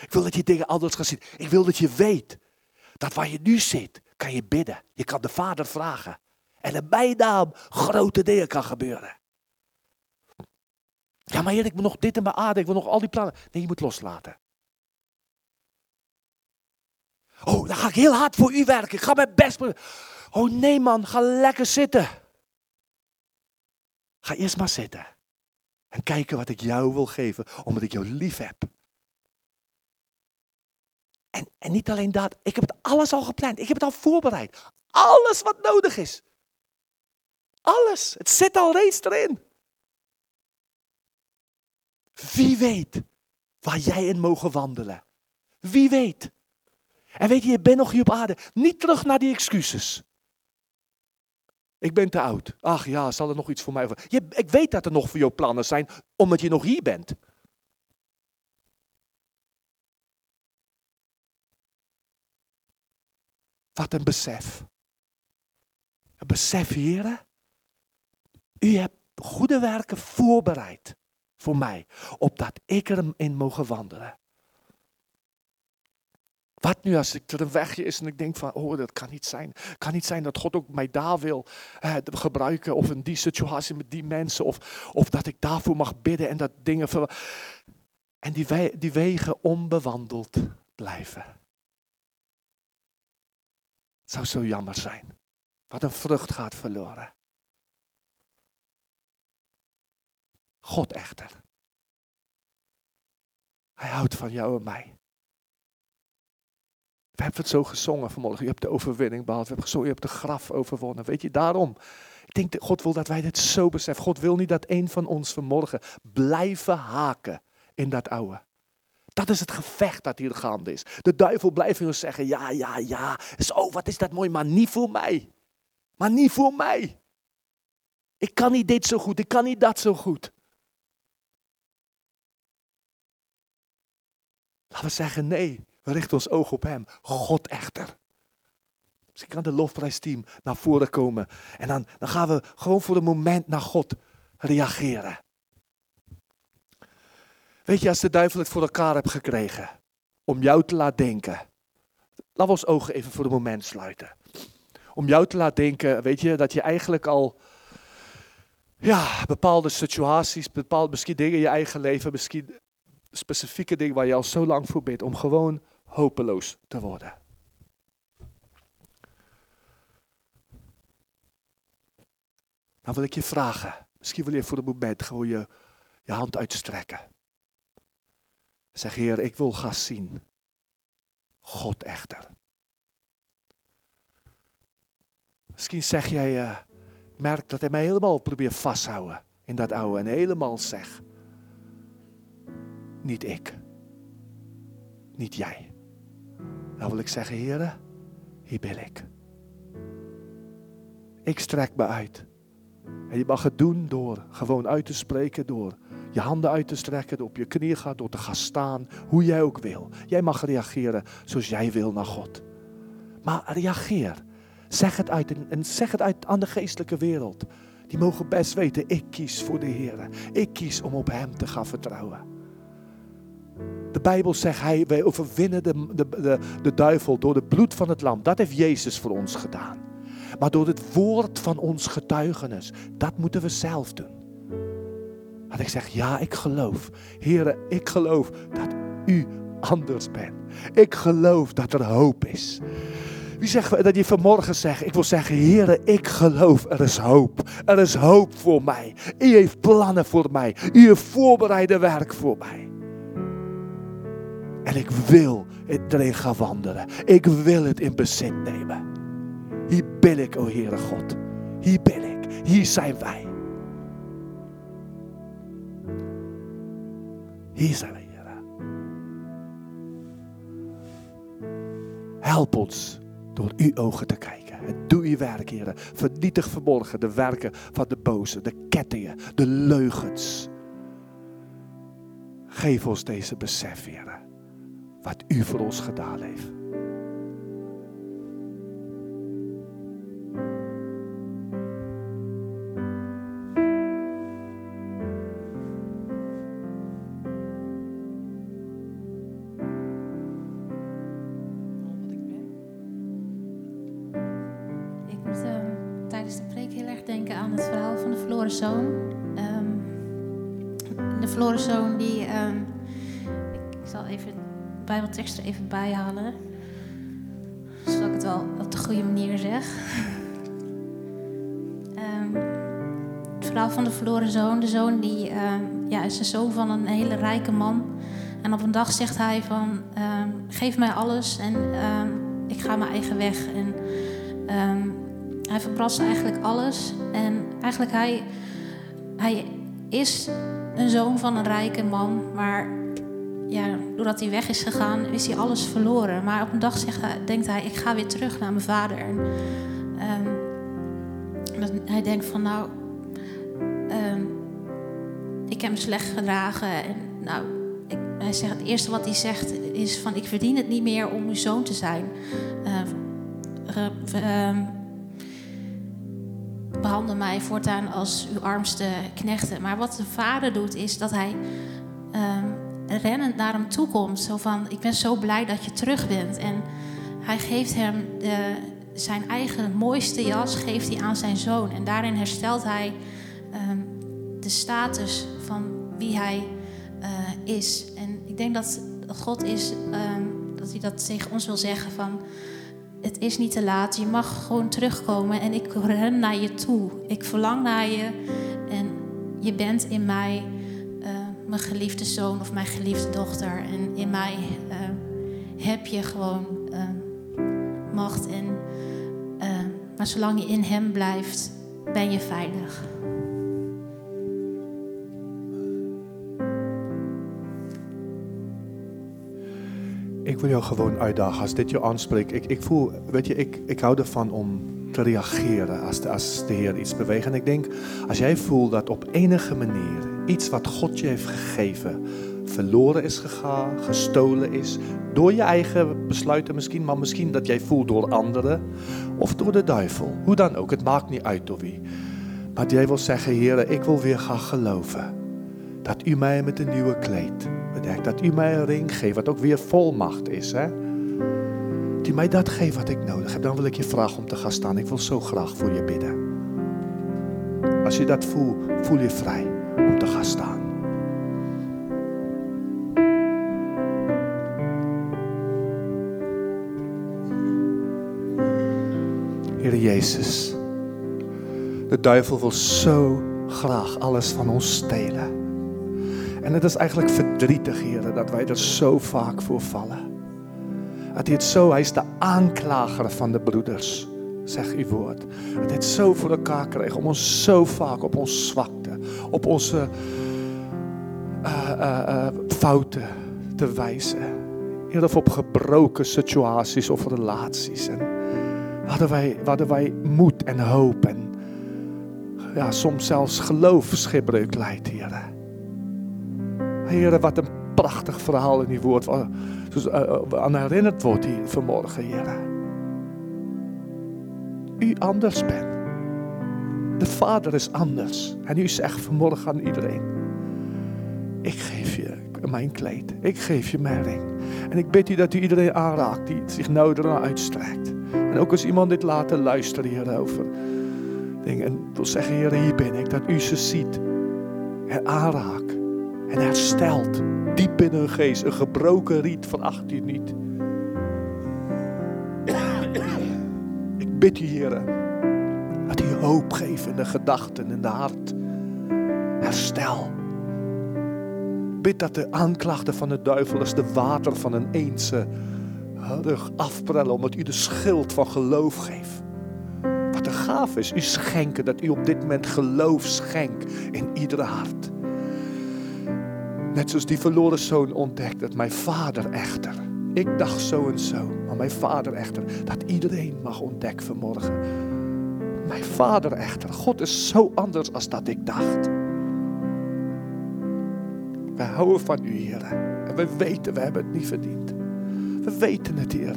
Ik wil dat je dingen anders gaat zien. Ik wil dat je weet dat waar je nu zit, kan je bidden. Je kan de Vader vragen. En in mijn naam grote dingen kan gebeuren. Ja, maar Heer, ik moet nog dit in mijn aarde, ik wil nog al die plannen. Nee, je moet loslaten. Oh, dan ga ik heel hard voor u werken. Ik ga mijn best doen. Oh nee man, ga lekker zitten. Ga eerst maar zitten. En kijken wat ik jou wil geven, omdat ik jou lief heb. En, niet alleen dat, ik heb het alles al gepland. Ik heb het al voorbereid. Alles wat nodig is. Alles. Het zit al reeds erin. Wie weet waar jij in mogen wandelen. Wie weet. En weet je, je bent nog hier op aarde. Niet terug naar die excuses. Ik ben te oud. Ach ja, zal er nog iets voor mij over. Je, ik weet dat er nog voor jou plannen zijn, omdat je nog hier bent. Wat een besef. Een besef, heren. U hebt goede werken voorbereid voor mij, opdat ik erin mogen wandelen. Wat nu als ik er een wegje is en ik denk van, oh, dat kan niet zijn. Kan niet zijn dat God ook mij daar wil eh, gebruiken of in die situatie met die mensen. Of, of dat ik daarvoor mag bidden en dat dingen... En die, die wegen onbewandeld blijven. Het zou zo jammer zijn. Wat een vrucht gaat verloren. God echter. Hij houdt van jou en mij. We hebben het zo gezongen vanmorgen. Je hebt de overwinning behaald. We hebben gezongen, je hebt de graf overwonnen. Weet je, daarom. Ik denk dat God wil dat wij dit zo beseffen. God wil niet dat een van ons vanmorgen blijven haken in dat oude. Dat is het gevecht dat hier gaande is. De duivel blijft ons zeggen, ja, ja, ja. Zo, wat is dat mooi, maar niet voor mij. Maar niet voor mij. Ik kan niet dit zo goed, ik kan niet dat zo goed. Laten we zeggen, nee, we richten ons oog op Hem. God echter. Misschien kan de lofprijsteam naar voren komen. En dan, dan gaan we gewoon voor een moment naar God reageren. Weet je, als de duivel het voor elkaar heeft gekregen om jou te laten denken. Laten we ons ogen even voor een moment sluiten. Om jou te laten denken, weet je, dat je eigenlijk al ja, bepaalde situaties, bepaalde misschien dingen in je eigen leven, misschien specifieke dingen waar je al zo lang voor bidt, om gewoon hopeloos te worden. Dan wil ik je vragen, misschien wil je voor een moment gewoon je, je hand uitstrekken. Zeg, Heer, ik wil gaan zien. God echter. Misschien zeg jij, uh, merk dat hij mij helemaal probeert vasthouden in dat oude. En helemaal zeg, niet ik. Niet jij. Dan wil ik zeggen, Heer, hier ben ik. Ik strek me uit. En je mag het doen door gewoon uit te spreken, door je handen uit te strekken, op je knieën gaat, door te gaan staan, hoe jij ook wil. Jij mag reageren zoals jij wil naar God. Maar reageer. Zeg het uit en zeg het uit aan de geestelijke wereld. Die mogen best weten, ik kies voor de Heer. Ik kies om op Hem te gaan vertrouwen. De Bijbel zegt, hij, wij overwinnen de, de, de, de duivel door het bloed van het lam. Dat heeft Jezus voor ons gedaan. Maar door het woord van ons getuigenis, dat moeten we zelf doen. Dat ik zeg, ja, ik geloof. Heren, ik geloof dat u anders bent. Ik geloof dat er hoop is. Wie zegt dat je vanmorgen zegt, ik wil zeggen, Heren, ik geloof, er is hoop. Er is hoop voor mij. U heeft plannen voor mij. U heeft voorbereide werk voor mij. En ik wil erin gaan wandelen. Ik wil het in bezit nemen. Hier ben ik, o Heere God. Hier ben ik. Hier zijn wij. Heer. Help ons door uw ogen te kijken. En doe uw werk, Heer. Vernietig verborgen de werken van de boze, de kettingen, de leugens. Geef ons deze besef, Heer. Wat u voor ons gedaan heeft. Bijbeltekst er even bij halen. Zodat ik het wel op de goede manier zeg. Um, [laughs] het verhaal van de verloren zoon. De zoon die ja, is de zoon van een hele rijke man. En op een dag zegt hij van geef mij alles en ik ga mijn eigen weg. En hij verbrast eigenlijk alles. En eigenlijk hij hij is een zoon van een rijke man, maar ja, doordat hij weg is gegaan, is hij alles verloren. Maar op een dag zegt hij, denkt hij, ik ga weer terug naar mijn vader. En, um, hij denkt van, nou, um, ik heb hem slecht gedragen. En nou, ik, hij zegt, het eerste wat hij zegt is van, ik verdien het niet meer om uw zoon te zijn. Uh, behandel mij voortaan als uw armste knechten. Maar wat de vader doet, is dat hij rennend naar hem toe komt. Zo van, ik ben zo blij dat je terug bent. En hij geeft hem de, zijn eigen mooiste jas geeft hij aan zijn zoon. En daarin herstelt hij um, de status van wie hij uh, is. En ik denk dat God is, um, dat hij dat tegen ons wil zeggen van... het is niet te laat. Je mag gewoon terugkomen en ik ren naar je toe. Ik verlang naar je en je bent in mij mijn geliefde zoon of mijn geliefde dochter. En in mij uh, heb je gewoon uh, macht. En, maar zolang je in hem blijft, ben je veilig. Ik wil jou gewoon uitdagen als dit je aanspreekt. Ik, ik voel, weet je, ik, ik hou ervan om te reageren als de, als de Heer iets beweegt. En ik denk, als jij voelt dat op enige manier iets wat God je heeft gegeven verloren is gegaan, gestolen is, door je eigen besluiten misschien, maar misschien dat jij voelt door anderen of door de duivel. Hoe dan ook, het maakt niet uit door wie. Maar jij wil zeggen, Heer, ik wil weer gaan geloven dat u mij met een nieuwe kleed bedekt. Dat u mij een ring geeft, wat ook weer volmacht is. Hè? U mij dat geeft wat ik nodig heb. Dan wil ik je vragen om te gaan staan. Ik wil zo graag voor je bidden. Als je dat voelt, voel je vrij om te gaan staan. Heer Jezus, de duivel wil zo graag alles van ons stelen. En het is eigenlijk verdrietig, Heer, dat wij er zo vaak voor vallen. Het zo, hij is de aanklager van de broeders, zegt uw woord. Het zo voor elkaar kreeg om ons zo vaak op ons zwakte, op onze uh, uh, uh, fouten te wijzen. Heer, of op gebroken situaties of relaties. En hadden wij, hadden wij moed en hoop en ja, soms zelfs geloofsgebreuk leidt, Heer. Heer, wat een prachtig verhaal in die woord. Zoals uh, aan herinnerd wordt hier vanmorgen, Heer. U anders bent. De Vader is anders. En u zegt vanmorgen aan iedereen. Ik geef je mijn kleed. Ik geef je mijn ring. En ik bid u dat u iedereen aanraakt die zich ernaar uitstrekt. En ook als iemand dit laten luisteren hierover. En wil zeggen, Heer, hier ben ik. Dat u ze ziet. En aanraakt en herstelt diep in hun geest. Een gebroken riet veracht u niet. Ik bid u, Heer, dat u hoop geeft in de gedachten de hart. Herstel. Bid dat de aanklachten van de duivel als de water van een eense rug afprellen, omdat u de schild van geloof geeft. Wat een gaaf is, u schenken dat u op dit moment geloof schenkt in iedere hart. Net zoals die verloren zoon ontdekt dat mijn vader echter. Ik dacht zo en zo, maar mijn vader echter. Dat iedereen mag ontdekken vanmorgen. Mijn vader echter. God is zo anders als dat ik dacht. Wij houden van u, Heer. En we weten, we hebben het niet verdiend. We weten het, Heer.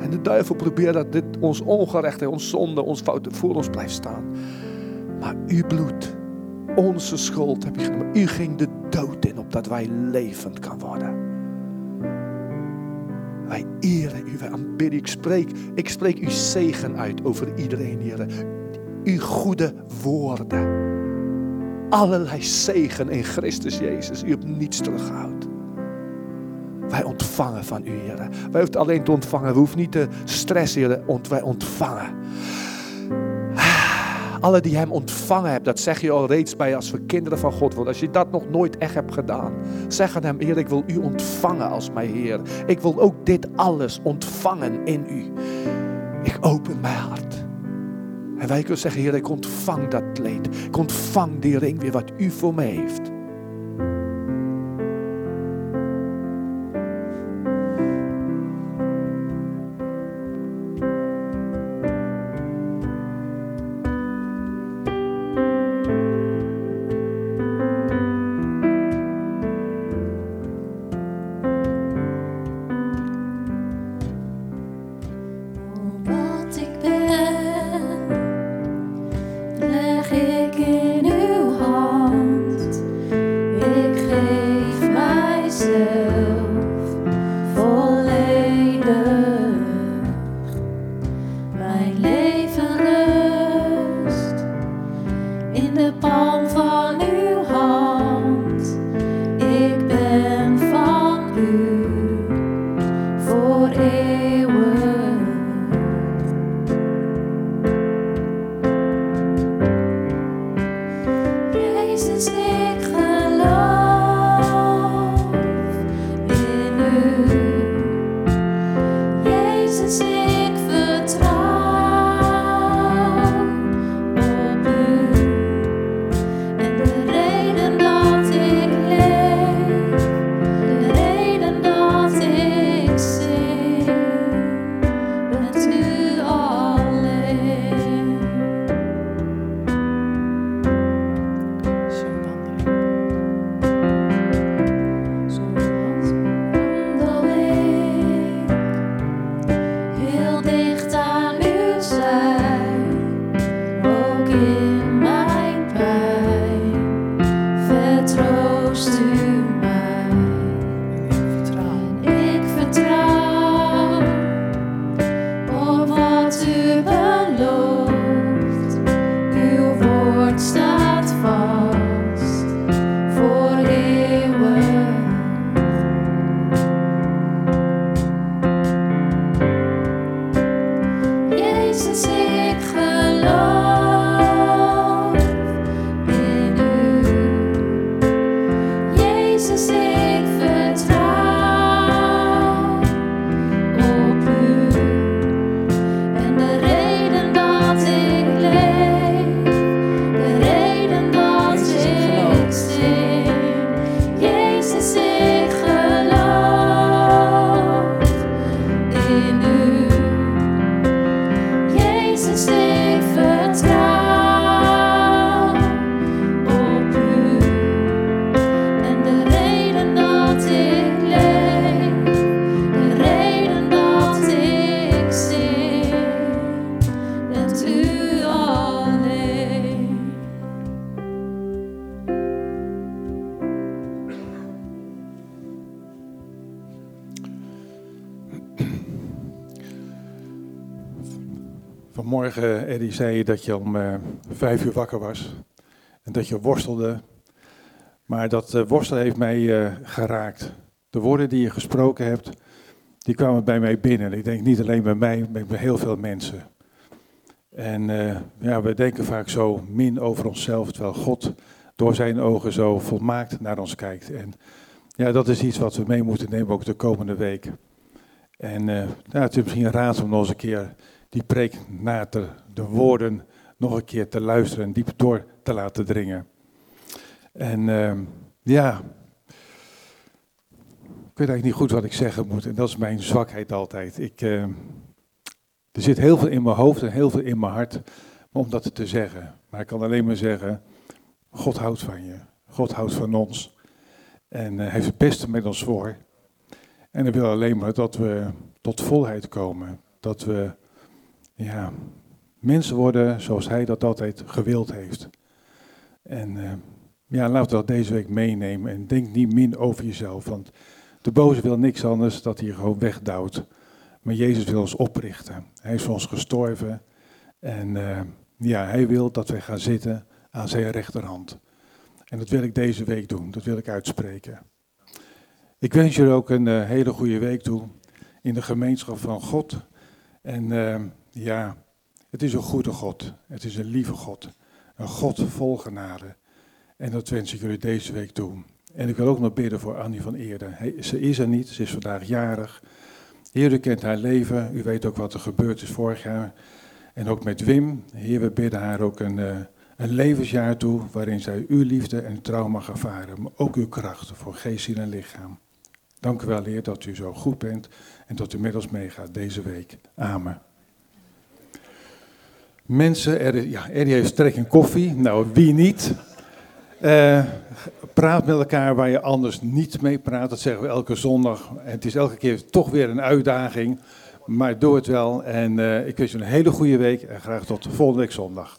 En de duivel probeert dat dit ons ongerecht, ons zonde, ons fouten voor ons blijft staan. Maar uw bloed, onze schuld heb je genomen. U ging de dood in, opdat wij levend kan worden. Wij eren u, wij aanbidden. Ik spreek, ik spreek uw zegen uit over iedereen, Heer. Uw goede woorden. Allerlei zegen in Christus Jezus. U hebt niets teruggehouden. Wij ontvangen van u, Heer. Wij hoeven alleen te ontvangen. We hoeven niet te stressen, Heer. Wij ontvangen alle die hem ontvangen hebben, dat zeg je al reeds bij als we kinderen van God worden. Als je dat nog nooit echt hebt gedaan, zeg aan hem, Heer, ik wil u ontvangen als mijn Heer. Ik wil ook dit alles ontvangen in u. Ik open mijn hart. En wij kunnen zeggen, Heer, ik ontvang dat kleed. Ik ontvang die ring weer wat u voor me heeft. Eddie, zei je dat je om uh, vijf uur wakker was. En dat je worstelde. Maar dat uh, worstelen heeft mij uh, geraakt. De woorden die je gesproken hebt, die kwamen bij mij binnen. Ik denk niet alleen bij mij, maar bij heel veel mensen. En ja, we denken vaak zo min over onszelf, terwijl God door zijn ogen zo volmaakt naar ons kijkt. En ja, dat is iets wat we mee moeten nemen ook de komende week. En nou, het is misschien raad om nog eens een keer die preek na te, de woorden nog een keer te luisteren en diep door te laten dringen. En uh, ja, ik weet eigenlijk niet goed wat ik zeggen moet. En dat is mijn zwakheid altijd. Ik, uh, er zit heel veel in mijn hoofd en heel veel in mijn hart om dat te zeggen. Maar ik kan alleen maar zeggen, God houdt van je. God houdt van ons. En uh, heeft het beste met ons voor. En hij wil alleen maar dat we tot volheid komen. Dat we ja, mensen worden zoals hij dat altijd gewild heeft. En uh, ja, laten we dat deze week meenemen. En denk niet min over jezelf. Want de boze wil niks anders dat hij gewoon wegdouwt. Maar Jezus wil ons oprichten. Hij is voor ons gestorven. En uh, ja, hij wil dat wij gaan zitten aan zijn rechterhand. En dat wil ik deze week doen. Dat wil ik uitspreken. Ik wens jullie ook een uh, hele goede week toe in de gemeenschap van God. En ja, het is een goede God. Het is een lieve God. Een God vol genade. En dat wens ik jullie deze week toe. En ik wil ook nog bidden voor Annie van Eerden. Ze is er niet, ze is vandaag jarig. Heer, u kent haar leven. U weet ook wat er gebeurd is vorig jaar. En ook met Wim. Heer, we bidden haar ook een, uh, een levensjaar toe. waarin zij uw liefde en trouw mag ervaren. Maar ook uw kracht voor geest, ziel en lichaam. Dank u wel, Heer, dat u zo goed bent en dat u met ons meegaat deze week. Amen. Mensen, er, ja, Eddie heeft trek in koffie. Nou, wie niet? Uh, praat met elkaar waar je anders niet mee praat. Dat zeggen we elke zondag. Het is elke keer toch weer een uitdaging. Maar doe het wel. En uh, ik wens je een hele goede week en graag tot volgende week zondag.